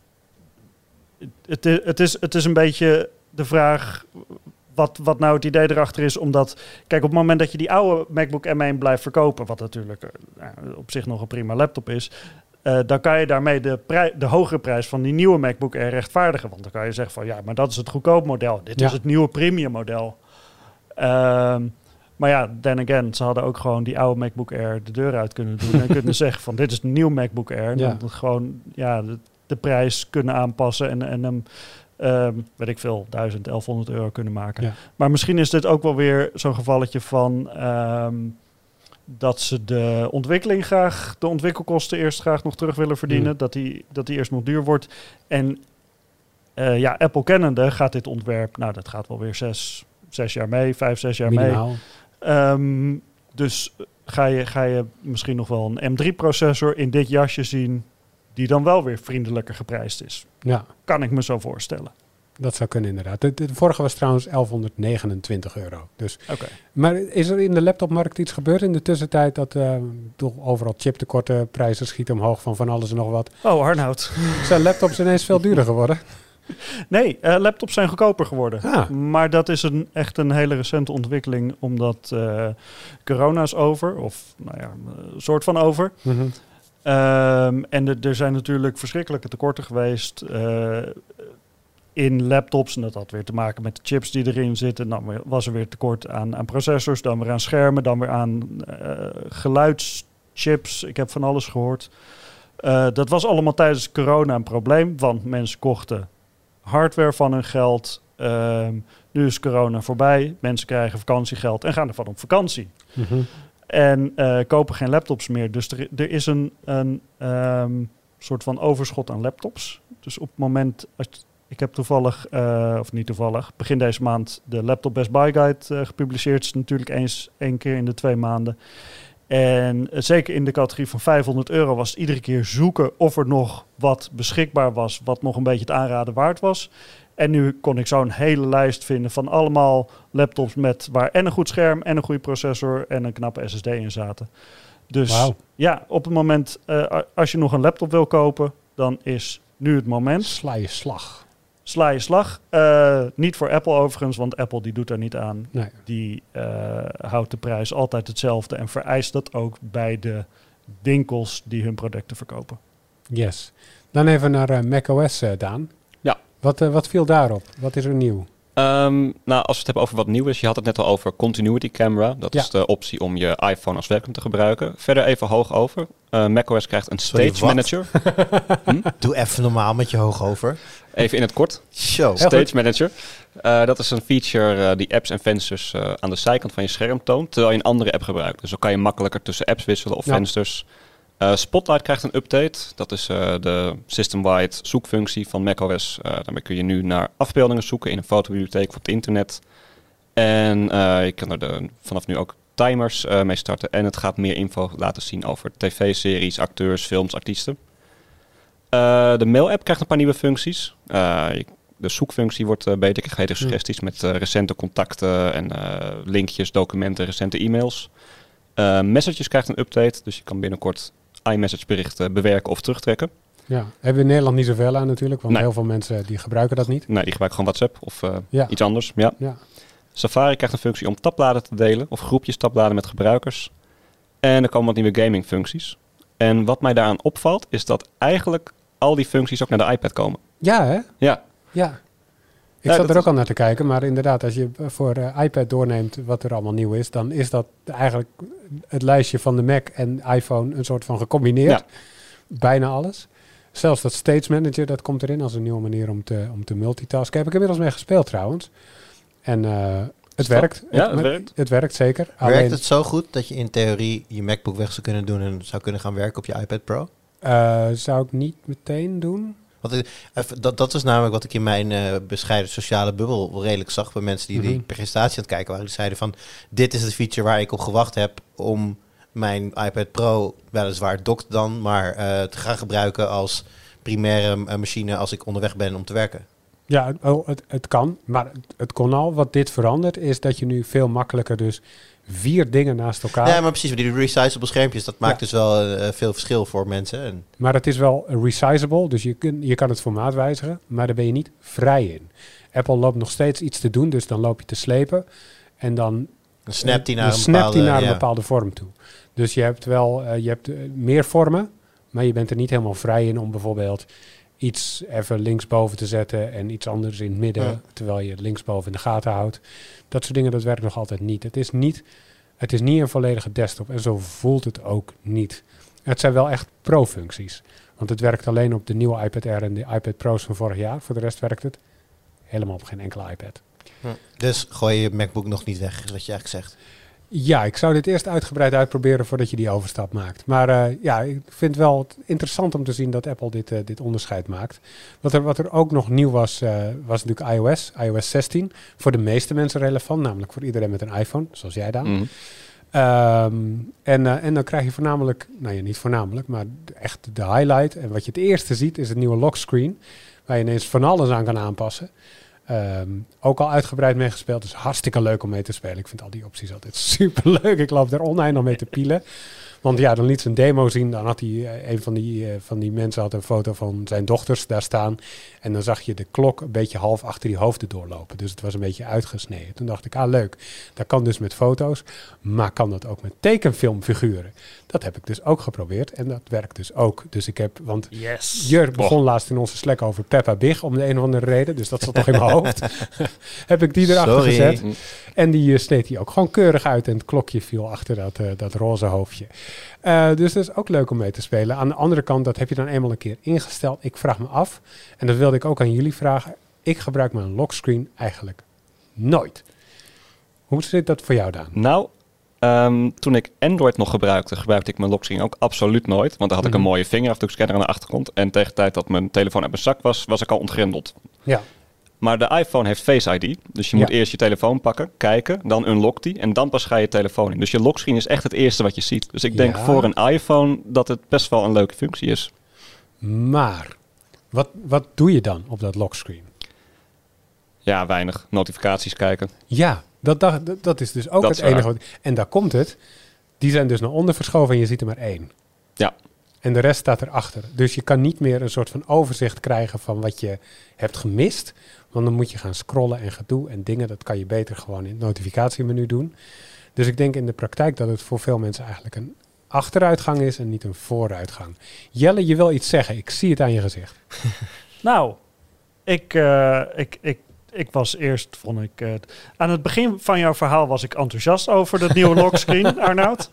Speaker 4: het, het, is, het is een beetje de vraag wat, wat nou het idee erachter is. Omdat, kijk, op het moment dat je die oude MacBook M1 blijft verkopen... wat natuurlijk eh, nou, op zich nog een prima laptop is... eh, dan kan je daarmee de, de hogere prijs van die nieuwe MacBook Air rechtvaardigen. Want dan kan je zeggen van ja, maar dat is het goedkoop model. Dit
Speaker 2: Ja.
Speaker 4: is het nieuwe premium model. Ehm, maar ja, then again, ze hadden ook gewoon die oude MacBook Air de deur uit kunnen doen. en kunnen zeggen van dit is een nieuw MacBook Air. En
Speaker 2: Ja.
Speaker 4: dan gewoon ja, de, de prijs kunnen aanpassen en, en hem, ehm, weet ik veel, 1000, 1100 euro kunnen maken.
Speaker 2: Ja.
Speaker 4: Maar misschien is dit ook wel weer zo'n gevalletje van ehm, dat ze de ontwikkeling graag, de ontwikkelkosten eerst graag nog terug willen verdienen.
Speaker 2: Mm.
Speaker 4: Dat, die, dat die eerst nog duur wordt. En eh, ja, Apple kennende gaat dit ontwerp, nou dat gaat wel weer zes, zes jaar mee, vijf, zes jaar mee. Ehm, dus ga je, ga je misschien nog wel een M3-processor in dit jasje zien, die dan wel weer vriendelijker geprijsd is.
Speaker 2: Ja,
Speaker 4: Kan ik me zo voorstellen.
Speaker 2: dat zou kunnen inderdaad. De, de vorige was trouwens 1129 euro. Dus
Speaker 4: Oké.
Speaker 2: Maar is er in de laptopmarkt iets gebeurd in de tussentijd dat eh, toch overal chiptekorten, prijzen schieten omhoog van van alles en nog wat?
Speaker 4: Oh, Arnoud.
Speaker 2: Zijn laptops ineens veel duurder geworden?
Speaker 4: Nee, eh, laptops zijn goedkoper geworden.
Speaker 2: Ah,
Speaker 4: Maar dat is een, echt een hele recente ontwikkeling, omdat eh, corona is over, of nou ja, een soort van over.
Speaker 2: mhm.
Speaker 4: Ehm, en er- zijn natuurlijk verschrikkelijke tekorten geweest eh, in laptops. En dat had weer te maken met de chips die erin zitten. Dan was er weer tekort aan, aan processors, dan weer aan schermen, dan weer aan eh, chips, ik heb van alles gehoord. Eh, dat was allemaal tijdens corona een probleem, want mensen kochten hardware van hun geld. Ehm, nu is corona voorbij, mensen krijgen vakantiegeld en gaan ervan op vakantie.
Speaker 2: Mhm.
Speaker 4: En eh, kopen geen laptops meer. Dus er, is een, ehm, soort van overschot aan laptops. Dus op het moment, ik heb toevallig, eh, of niet toevallig, begin deze maand de Laptop Best Buy Guide eh, gepubliceerd. Is natuurlijk eens één keer in de twee maanden. En zeker in de categorie van 500 euro was het iedere keer zoeken of er nog wat beschikbaar was, wat nog een beetje het aanraden waard was. En nu kon ik zo'n hele lijst vinden van allemaal laptops met waar en een goed scherm en een goede processor en een knappe SSD in zaten. Dus ja, op het moment eh, als je nog een laptop wil kopen, dan is nu het moment.
Speaker 2: Sla je slag.
Speaker 4: Sla je slag. Eh, niet voor Apple overigens, want Apple die doet daar niet aan.
Speaker 2: Nee.
Speaker 4: Die eh, houdt de prijs altijd hetzelfde en vereist dat ook bij de winkels die hun producten verkopen.
Speaker 2: Yes. Dan even naar macOS, Daan. Wat, eh, wat viel daarop? Wat is er nieuw?
Speaker 3: Ehm, nou, als we het hebben over wat nieuw is, je had het net al over Continuity Camera. Dat
Speaker 2: Ja.
Speaker 3: is de optie om je iPhone als webcam te gebruiken. Verder even hoog over. Eh, macOS krijgt een
Speaker 1: Sorry,
Speaker 3: Stage
Speaker 1: wat?
Speaker 3: Manager.
Speaker 1: Doe even normaal met je hoog over.
Speaker 3: Even in het kort.
Speaker 1: Show.
Speaker 3: Stage. Manager. Eh, dat is een feature eh, die apps en vensters eh, aan de zijkant van je scherm toont, terwijl je een andere app gebruikt. Dus dan kan je makkelijker tussen apps wisselen of
Speaker 2: Ja.
Speaker 3: vensters. Eh, Spotlight krijgt een update. Dat is eh, de system-wide zoekfunctie van macOS. Eh daarmee kun je nu naar afbeeldingen zoeken in een fotobibliotheek of op het internet. En je kan er de, vanaf nu ook timers mee starten. En het gaat meer info laten zien over tv-series, acteurs, films, artiesten. De mail-app krijgt een paar nieuwe functies. Je- de zoekfunctie wordt beter. Ik krijg suggesties met recente contacten en linkjes, documenten, recente e-mails. Eh, messages krijgt een update, dus je kan binnenkort iMessage berichten bewerken of terugtrekken.
Speaker 2: Ja, hebben we in Nederland niet zoveel aan natuurlijk, want
Speaker 3: Nee.
Speaker 2: heel veel mensen die gebruiken dat niet.
Speaker 3: Nee, die gebruiken gewoon WhatsApp of eh,
Speaker 2: Ja.
Speaker 3: iets anders. Ja.
Speaker 2: Ja.
Speaker 3: Safari krijgt een functie om tabbladen te delen of groepjes tabbladen met gebruikers. En er komen wat nieuwe gaming functies. En wat mij daaraan opvalt is dat eigenlijk al die functies ook naar de iPad komen.
Speaker 2: Ja, hè?
Speaker 3: Ja,
Speaker 2: Ja. Ik zat er ook
Speaker 3: is-
Speaker 2: al naar te kijken, maar inderdaad, als je voor eh, iPad doorneemt wat er allemaal nieuw is, dan is dat eigenlijk het lijstje van de Mac en iPhone een soort van gecombineerd.
Speaker 3: Ja.
Speaker 2: Bijna alles. Zelfs dat Stage Manager, dat komt erin als een nieuwe manier om te, om te multitasken. Heb ik inmiddels mee gespeeld trouwens. En eh, het werkt.
Speaker 3: ja, het werkt.
Speaker 2: Het werkt zeker.
Speaker 1: Werkt het zo goed dat je in theorie je MacBook weg zou kunnen doen en zou kunnen gaan werken op je iPad Pro?
Speaker 2: eh, zou ik niet meteen doen.
Speaker 1: Want even, dat, dat was namelijk wat ik in mijn eh, bescheiden sociale bubbel redelijk zag bij mensen die die
Speaker 2: Mhm.
Speaker 1: presentatie aan het kijken waren. Die zeiden van, dit is het feature waar ik op gewacht heb om mijn iPad Pro, weliswaar dokt dan, maar eh, te gaan gebruiken als primaire eh, machine als ik onderweg ben om te werken.
Speaker 2: Ja, het- oh, het, het kan, maar het, het kon al. Wat dit verandert is dat je nu veel makkelijker dus vier dingen naast elkaar...
Speaker 1: Ja, maar precies, die resizable schermpjes, dat maakt
Speaker 2: Ja.
Speaker 1: dus wel eh, veel verschil voor mensen. En,
Speaker 2: Maar het is wel resizable, dus je, kun, je kan het formaat wijzigen, maar daar ben je niet vrij in. Apple loopt nog steeds iets te doen, dus dan loop je te slepen en dan,
Speaker 1: dan snapt hij
Speaker 2: dan
Speaker 1: naar een bepaalde...
Speaker 2: een vorm toe. Dus je hebt wel eh, je hebt, eh, meer vormen, maar je bent er niet helemaal vrij in om bijvoorbeeld iets even linksboven te zetten en iets anders in het midden,
Speaker 1: Ja.
Speaker 2: terwijl je het linksboven in de gaten houdt. Dat soort dingen, dat werkt nog altijd niet. Het is niet, het is niet een volledige desktop en zo voelt het ook niet. Het zijn wel echt pro-functies. Want het werkt alleen op de nieuwe iPad Air en de iPad Pro's van vorig jaar. Voor de rest werkt het helemaal op geen enkele iPad.
Speaker 1: Hm. Dus gooi je MacBook nog niet weg, is wat je eigenlijk zegt.
Speaker 2: Ja, ik zou dit eerst uitgebreid uitproberen voordat je die overstap maakt. Maar eh, ja, ik vind het wel interessant om te zien dat Apple dit, eh, dit onderscheid maakt. Wat er, wat er ook nog nieuw was, eh, was natuurlijk iOS, iOS 16. Voor de meeste mensen relevant, namelijk voor iedereen met een iPhone, zoals jij dan.
Speaker 3: Mhm.
Speaker 2: Ehm, en, en dan krijg je voornamelijk, nou ja, niet voornamelijk, maar echt de highlight. En wat je het eerste ziet is het nieuwe lockscreen, waar je ineens van alles aan kan aanpassen. Ehm, ook al uitgebreid meegespeeld, dus hartstikke leuk om mee te spelen. Ik vind al die opties altijd super leuk. Ik loop daar oneindig mee te pielen. Want ja, dan liet ze een demo zien. Dan had hij, eh, een van die, eh, van die mensen had een foto van zijn dochters daar staan. En dan zag je de klok een beetje half achter die hoofden doorlopen. Dus het was een beetje uitgesneden. Toen dacht ik, ah leuk. Dat kan dus met foto's. Maar kan dat ook met tekenfilmfiguren? Dat heb ik dus ook geprobeerd. En dat werkt dus ook. Dus ik heb, want
Speaker 4: Yes.
Speaker 2: Jur begon laatst in onze Slack over Peppa Big om de een of andere reden. Dus dat zat toch in mijn hoofd. heb ik die erachter
Speaker 1: Sorry.
Speaker 2: gezet. En die eh, sneed hij ook gewoon keurig uit. En het klokje viel achter dat, dat roze hoofdje. Eh, dus dat is ook leuk om mee te spelen. Aan de andere kant, dat heb je dan eenmaal een keer ingesteld. Ik vraag me af, en dat wilde ik ook aan jullie vragen. Ik gebruik mijn lockscreen eigenlijk nooit. Hoe zit dat voor jou, Daan?
Speaker 3: Nou, ehm, toen ik Android nog gebruikte, gebruikte ik mijn lockscreen ook absoluut nooit. Want dan had ik
Speaker 2: Mhm.
Speaker 3: een mooie vingerafdrukscanner aan de achtergrond. En tegen de tijd dat mijn telefoon uit mijn zak was, was ik al ontgrendeld.
Speaker 2: Ja.
Speaker 3: Maar de iPhone heeft Face ID. Dus je moet
Speaker 2: Ja.
Speaker 3: eerst je telefoon pakken, kijken, dan unlock die en dan pas ga je telefoon in. Dus je lockscreen is echt het eerste wat je ziet. Dus ik denk
Speaker 2: Ja.
Speaker 3: voor een iPhone dat het best wel een leuke functie is.
Speaker 2: Maar, wat, wat doe je dan op dat lockscreen?
Speaker 3: Ja, weinig. Notificaties kijken.
Speaker 2: Ja, dat, dat, dat- is dus ook
Speaker 3: Dat
Speaker 2: het enige. Wat, en daar komt het. Die zijn dus naar onder verschoven en je ziet er maar één.
Speaker 3: Ja.
Speaker 2: En de rest staat erachter. Dus je kan niet meer een soort van overzicht krijgen van wat je hebt gemist. Want dan moet je gaan scrollen en gedoe en dingen. Dat kan je beter gewoon in het notificatiemenu doen. Dus ik denk in de praktijk dat het voor veel mensen eigenlijk een achteruitgang is en niet een vooruitgang. Jelle, je wil iets zeggen. Ik zie het aan je gezicht.
Speaker 4: Nou, ik, eh, ik, ik, ik was eerst, vond ik... eh, aan het begin van jouw verhaal was ik enthousiast over dat nieuwe lockscreen, Arnoud.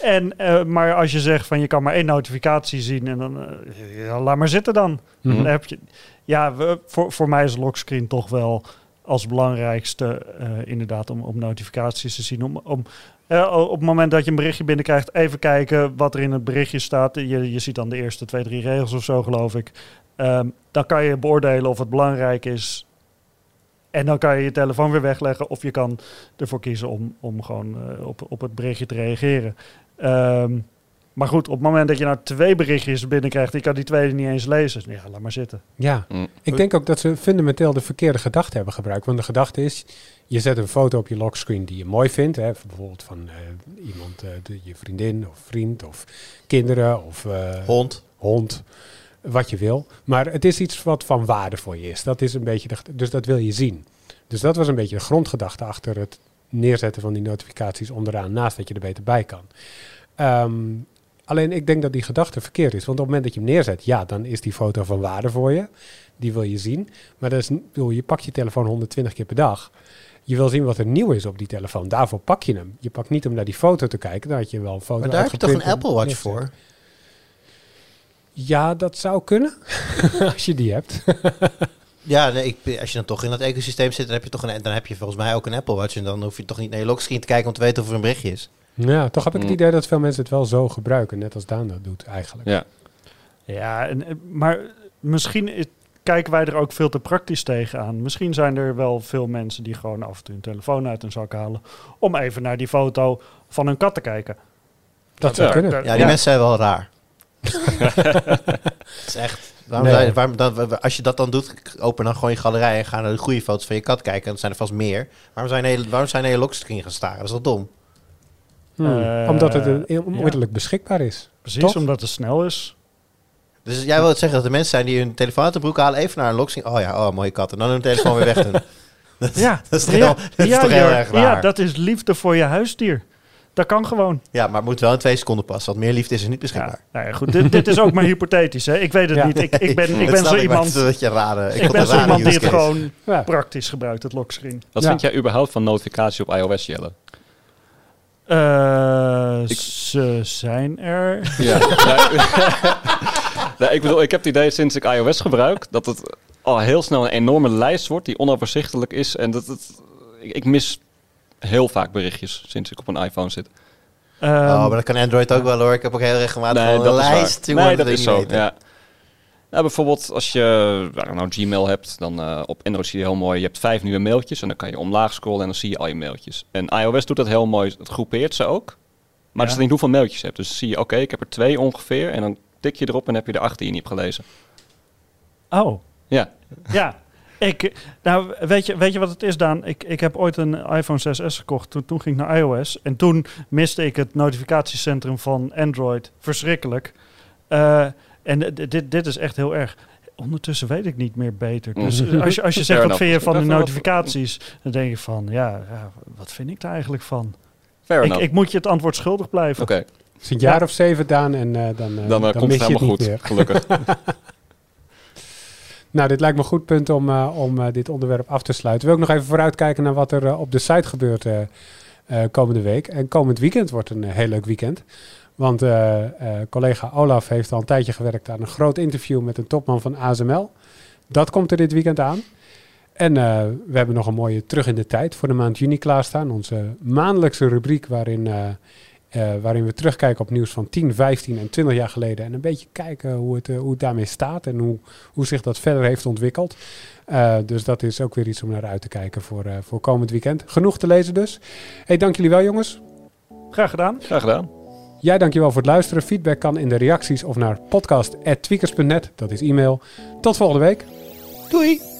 Speaker 4: En, eh, maar als je zegt van je kan maar één notificatie zien en dan... ja, laat maar zitten dan.
Speaker 2: Mhm.
Speaker 4: Dan heb je, ja, voor, voor mij is lockscreen toch wel als belangrijkste eh, inderdaad om, om notificaties te zien. Om, om, eh, op het moment dat je een berichtje binnenkrijgt, even kijken wat er in het berichtje staat. Je, je ziet dan de eerste twee, drie regels of zo, geloof ik. Ehm, dan kan je beoordelen of het belangrijk is. En dan kan je je telefoon weer wegleggen. Of je kan ervoor kiezen om, om gewoon eh, op, op het berichtje te reageren. Ehm, maar goed, op het moment dat je nou twee berichtjes binnenkrijgt... je kan die tweede niet eens lezen. Ja, laat maar zitten.
Speaker 2: Ja,
Speaker 3: Mm.
Speaker 2: ik denk ook dat ze fundamenteel de verkeerde gedachte hebben gebruikt. Want de gedachte is, je zet een foto op je lockscreen die je mooi vindt. Hè, bijvoorbeeld van eh, iemand, eh, de, je vriendin of vriend of kinderen of eh,
Speaker 1: Hond.
Speaker 2: hond, wat je wil. Maar het is iets wat van waarde voor je is. Dat is een beetje de, dus dat wil je zien. Dus dat was een beetje de grondgedachte achter het neerzetten van die notificaties onderaan, naast dat je er beter bij kan. Ehm, alleen ik denk dat die gedachte verkeerd is. Want op het moment dat je hem neerzet, ja, dan is die foto van waarde voor je. Die wil je zien. Maar dat is, bedoel, je pakt je telefoon 120 keer per dag. Je wil zien wat er nieuw is op die telefoon. Daarvoor pak je hem. Je pakt niet om naar die foto te kijken. Dan had je wel een foto
Speaker 1: Maar daar heb je toch een Apple Watch voor?
Speaker 2: Ja, dat zou kunnen. Als je die hebt.
Speaker 1: Ja, nee, ik, als je dan toch in dat ecosysteem zit, dan heb, je toch een, dan heb je volgens mij ook een Apple Watch. En dan hoef je toch niet naar je lockscreen te kijken om te weten of er een berichtje is.
Speaker 2: Ja, toch heb ik het
Speaker 3: Mm.
Speaker 2: idee dat veel mensen het wel zo gebruiken. Net als Daan dat doet eigenlijk.
Speaker 3: Ja.
Speaker 4: Ja, en, eh, maar misschien is- kijken wij er ook veel te praktisch tegenaan. Misschien zijn er wel veel mensen die gewoon af en toe hun telefoon uit hun zak halen... om even naar die foto van hun kat te kijken.
Speaker 2: Dat zou
Speaker 3: Ja.
Speaker 2: kunnen.
Speaker 1: Ja, die
Speaker 4: Ja.
Speaker 1: mensen zijn wel raar. Het is echt... Waarom
Speaker 2: Nee.
Speaker 1: waarom dan, als je dat dan doet, open dan gewoon je galerij en ga naar de goede foto's van je kat kijken. En dan zijn er vast meer. Waarom zijn je, waarom zijn je lockscreen gaan staren? Dat is toch dom?
Speaker 2: Hmm.
Speaker 4: Eh,
Speaker 2: Omdat het eh, onmiddellijk beschikbaar is.
Speaker 4: Precies,
Speaker 2: Toch?
Speaker 4: omdat het snel is.
Speaker 1: Dus jij wil het zeggen dat er mensen zijn die hun telefoon uit de broek halen, even naar een lockscreen. Oh ja, oh mooie kat. En dan hun telefoon weer weg doen. Dat,
Speaker 4: Ja,
Speaker 1: dat is toch,
Speaker 4: ja,
Speaker 1: heel, dat is
Speaker 4: ja,
Speaker 1: toch heel
Speaker 4: Jor,
Speaker 1: erg raar.
Speaker 4: Ja, dat is liefde voor je huisdier. Dat kan gewoon.
Speaker 1: Ja, maar het moet wel in twee seconden passen. Want meer liefde is er niet
Speaker 4: Ja,
Speaker 1: beschikbaar.
Speaker 4: nou ja, goed, dit, dit is ook maar hypothetisch. Hè. Ik weet het
Speaker 2: Ja.
Speaker 4: niet. Ik, ik ben, ik
Speaker 1: Dat
Speaker 4: ben zo iemand,
Speaker 1: een beetje rare.
Speaker 4: ik ben zo iemand die het gewoon
Speaker 2: Ja.
Speaker 4: praktisch gebruikt, het lockscreen.
Speaker 3: Wat
Speaker 2: Ja.
Speaker 3: vind jij überhaupt van notificaties op iOS, Jelle?
Speaker 4: Eh,
Speaker 3: Ik-
Speaker 4: Ze zijn er.
Speaker 3: Ja. nee, ik bedoel, ik heb het idee sinds ik iOS gebruik dat het al heel snel een enorme lijst wordt die onoverzichtelijk is. En dat het, ik mis heel vaak berichtjes sinds ik op een iPhone zit.
Speaker 4: Ehm,
Speaker 1: Oh, maar dat kan Android ook wel hoor. Ik heb ook heel regelmatig
Speaker 3: Nee,
Speaker 1: een lijst.
Speaker 3: Nee, dat is zo.
Speaker 1: weten.
Speaker 3: Ja. Ja, bijvoorbeeld als je nou, nou, Gmail hebt, dan eh, op Android zie je heel mooi, je hebt vijf nieuwe mailtjes en dan kan je omlaag scrollen en dan zie je al je mailtjes. En iOS doet dat heel mooi, het groepeert ze ook. Maar
Speaker 4: Ja.
Speaker 3: het is niet hoeveel mailtjes je hebt. Dus zie je, oké, ik heb er twee ongeveer en dan tik je erop en heb je er acht die je niet hebt gelezen.
Speaker 4: Oh,
Speaker 3: Ja,
Speaker 4: ja. Ik, nou, weet je, weet je wat het is, Daan? Ik, ik heb ooit een iPhone 6S gekocht. Toen, toen ging ik naar iOS. En toen miste ik het notificatiecentrum van Android. Verschrikkelijk. Eh, en dit, dit is echt heel erg. Ondertussen weet ik niet meer beter. Dus
Speaker 3: Mhm.
Speaker 4: als je, als je zegt, wat vind je van de notificaties? Dan denk ik van, ja, ja wat vind ik daar eigenlijk van?
Speaker 3: fair
Speaker 4: Ik,
Speaker 3: enough.
Speaker 4: ik moet je het antwoord schuldig blijven.
Speaker 3: Oké,
Speaker 2: Is een jaar of zeven, Daan, en eh, dan, eh,
Speaker 3: dan, eh, komt
Speaker 2: mis
Speaker 3: het
Speaker 2: je
Speaker 3: helemaal
Speaker 2: niet
Speaker 3: goed,
Speaker 2: meer.
Speaker 3: gelukkig.
Speaker 2: Nou, dit lijkt me een goed punt om, eh, om eh, dit onderwerp af te sluiten. Wil ik nog even vooruitkijken naar wat er eh, op de site gebeurt komende week. En komend weekend wordt een heel leuk weekend. Want collega Olaf heeft al een tijdje gewerkt aan een groot interview met een topman van ASML. Dat komt er dit weekend aan. En we hebben nog een mooie terug in de tijd voor de maand juni klaarstaan. Onze maandelijkse rubriek waarin, eh, waarin we terugkijken op nieuws van 10, 15 en 20 jaar geleden. En een beetje kijken hoe het, eh, hoe het daarmee staat en hoe, hoe zich dat verder heeft ontwikkeld. Eh, dus dat is ook weer iets om naar uit te kijken voor, eh, voor komend weekend. Genoeg te lezen dus. Hey, dank jullie wel jongens.
Speaker 4: Graag gedaan.
Speaker 3: Graag gedaan.
Speaker 2: Jij dankjewel voor het luisteren. Feedback kan in de reacties of naar podcast.tweakers.net. Dat is e-mail. Tot volgende week.
Speaker 1: Doei!